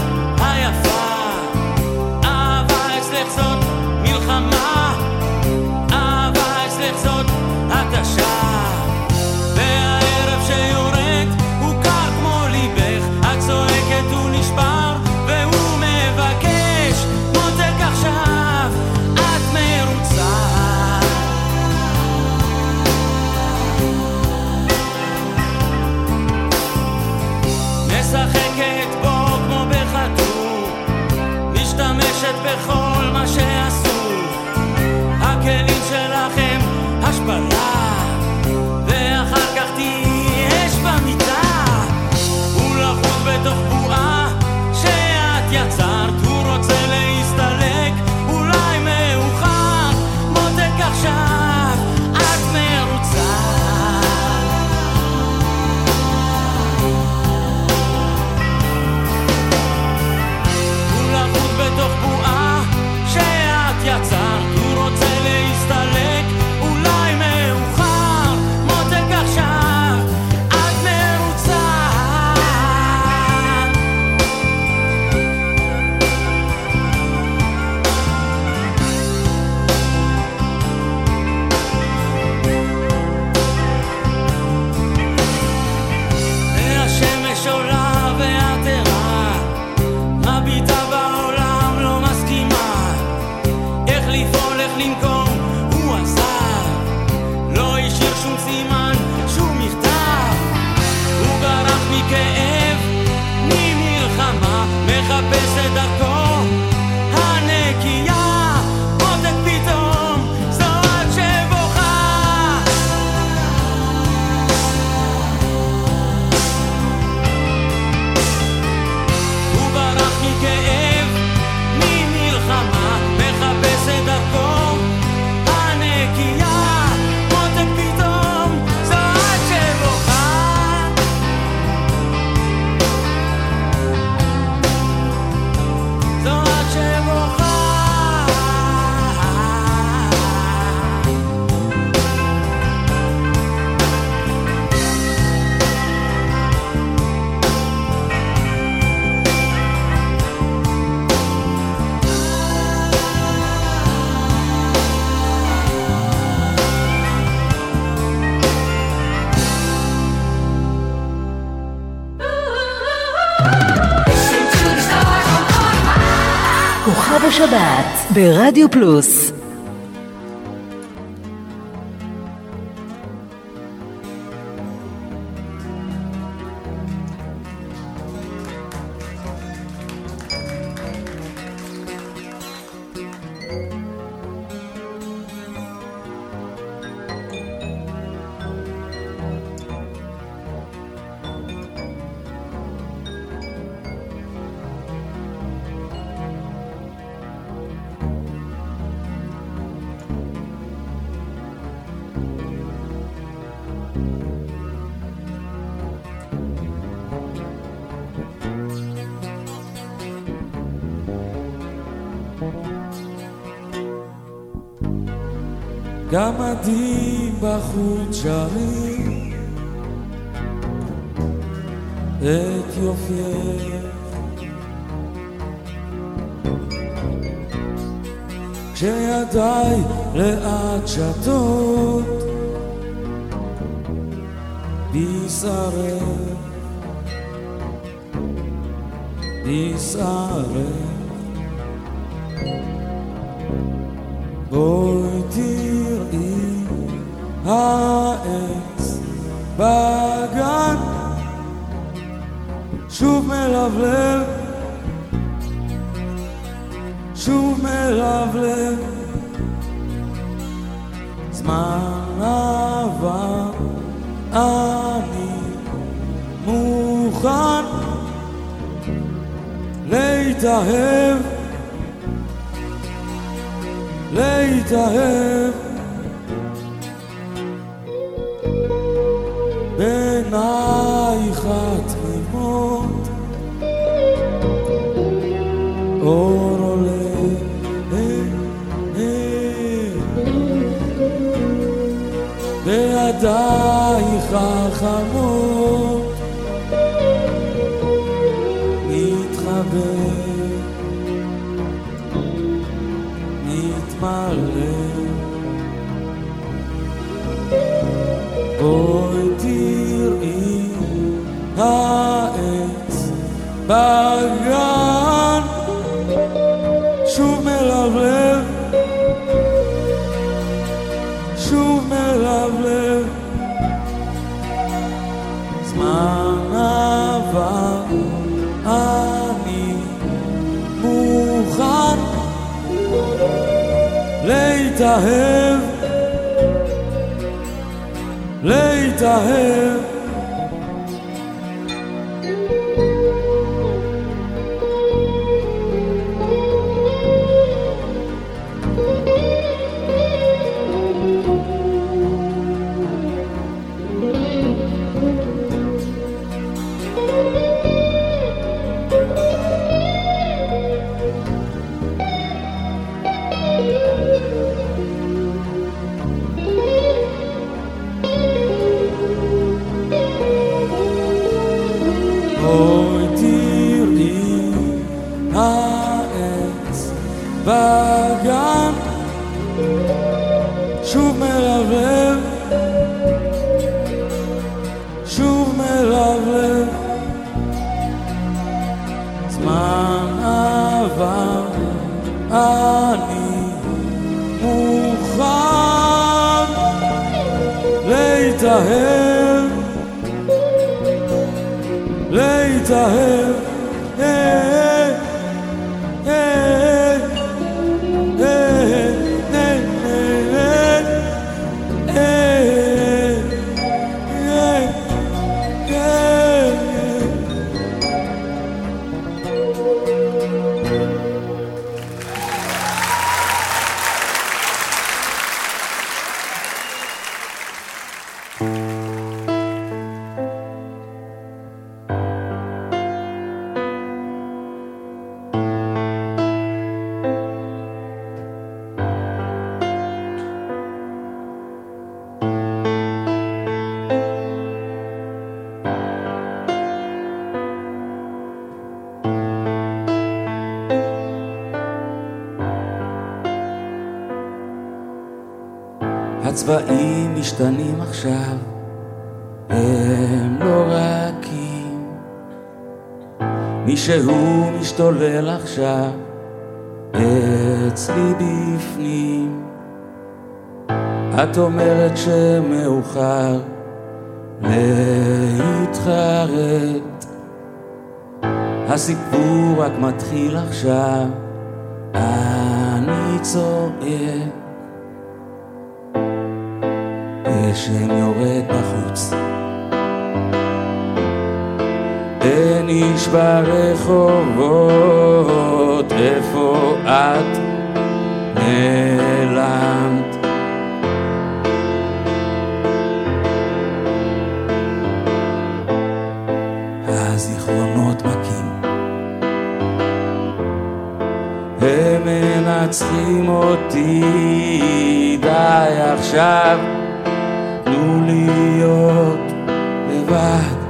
ברדיו פלוס את יופייך כשידיי לאט שתות בשרך בשרך בואי תראי העץ בגן שוב מלבלב. שוב מלבלב. זמן עבר אני מוכן להתאהב. להתאהב להתאהב, להתאהב. הצבעים משתנים עכשיו, הם לא רכים. מישהו משתולל עכשיו, אצלי בפנים. את אומרת שמאוחר להתחרט. הסיפור רק מתחיל עכשיו, אני צועק. גשם יורד בחוץ. אין איש ברחובות, איפה את נעלמת? הזיכרונות מכים, הם מנצחים אותי, די עכשיו, לבד.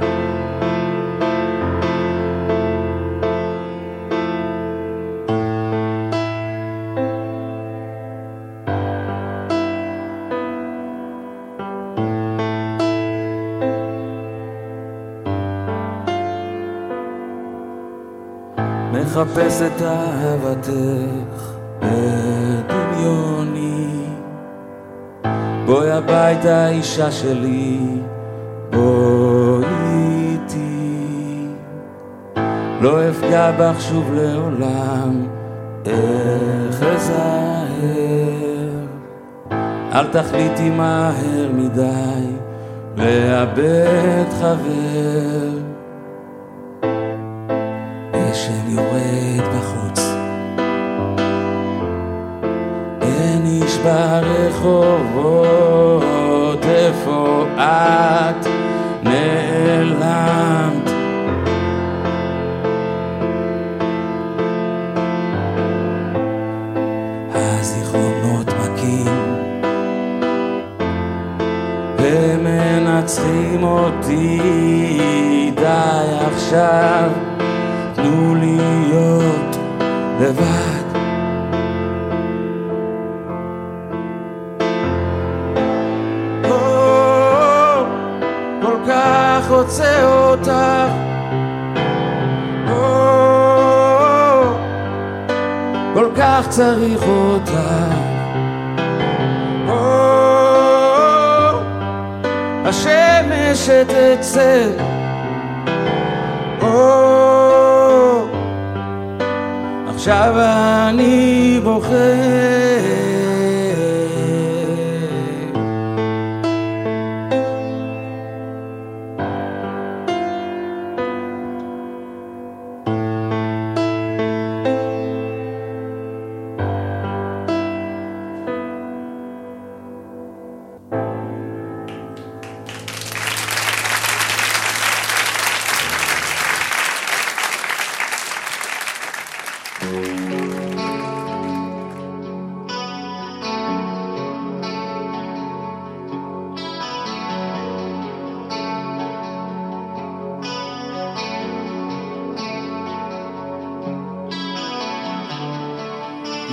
מחפש את אהבתך בדמיוני בואי הביתה אישה שלי לא אפגע בך שוב לעולם. איך אזהר אל תחליטי מהר מדי לאבד חבר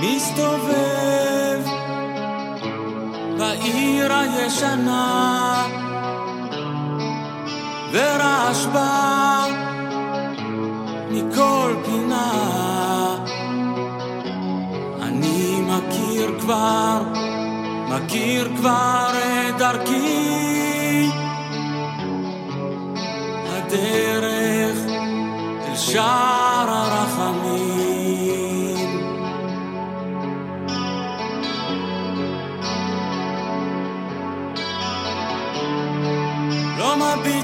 מסתובב בעיר הישנה. ורעש בא מכל פינה. אני מכיר כבר, מכיר כבר את דרכי. הדרך אל שער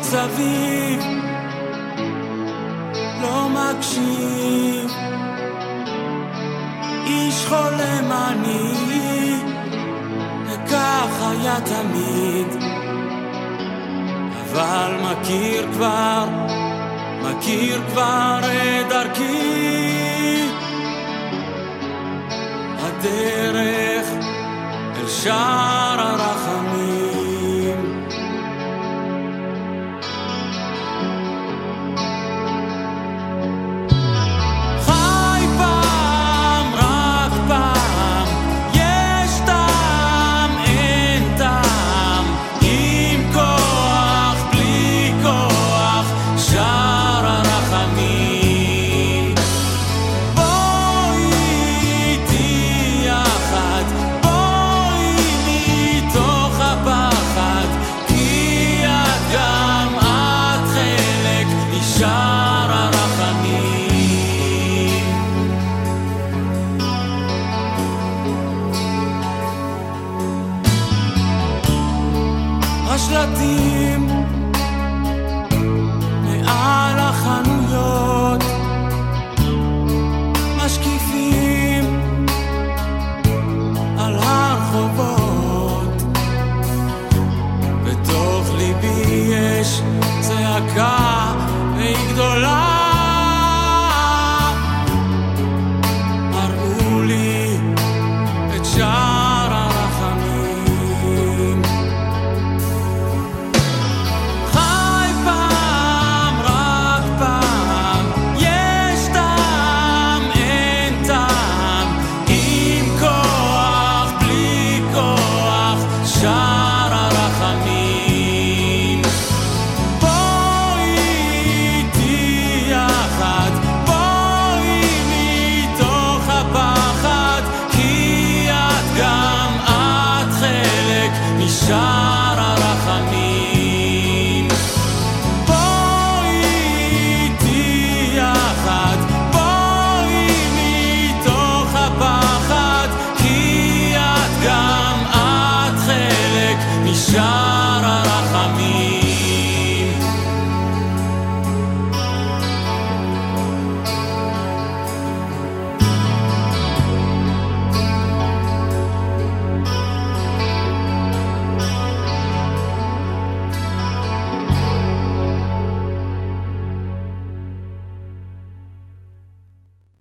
מביט סביב, לא מקשיב. איש חולם אני, וכך היה תמיד. אבל מכיר כבר, מכיר כבר את דרכי. הדרך אל שער הרחמים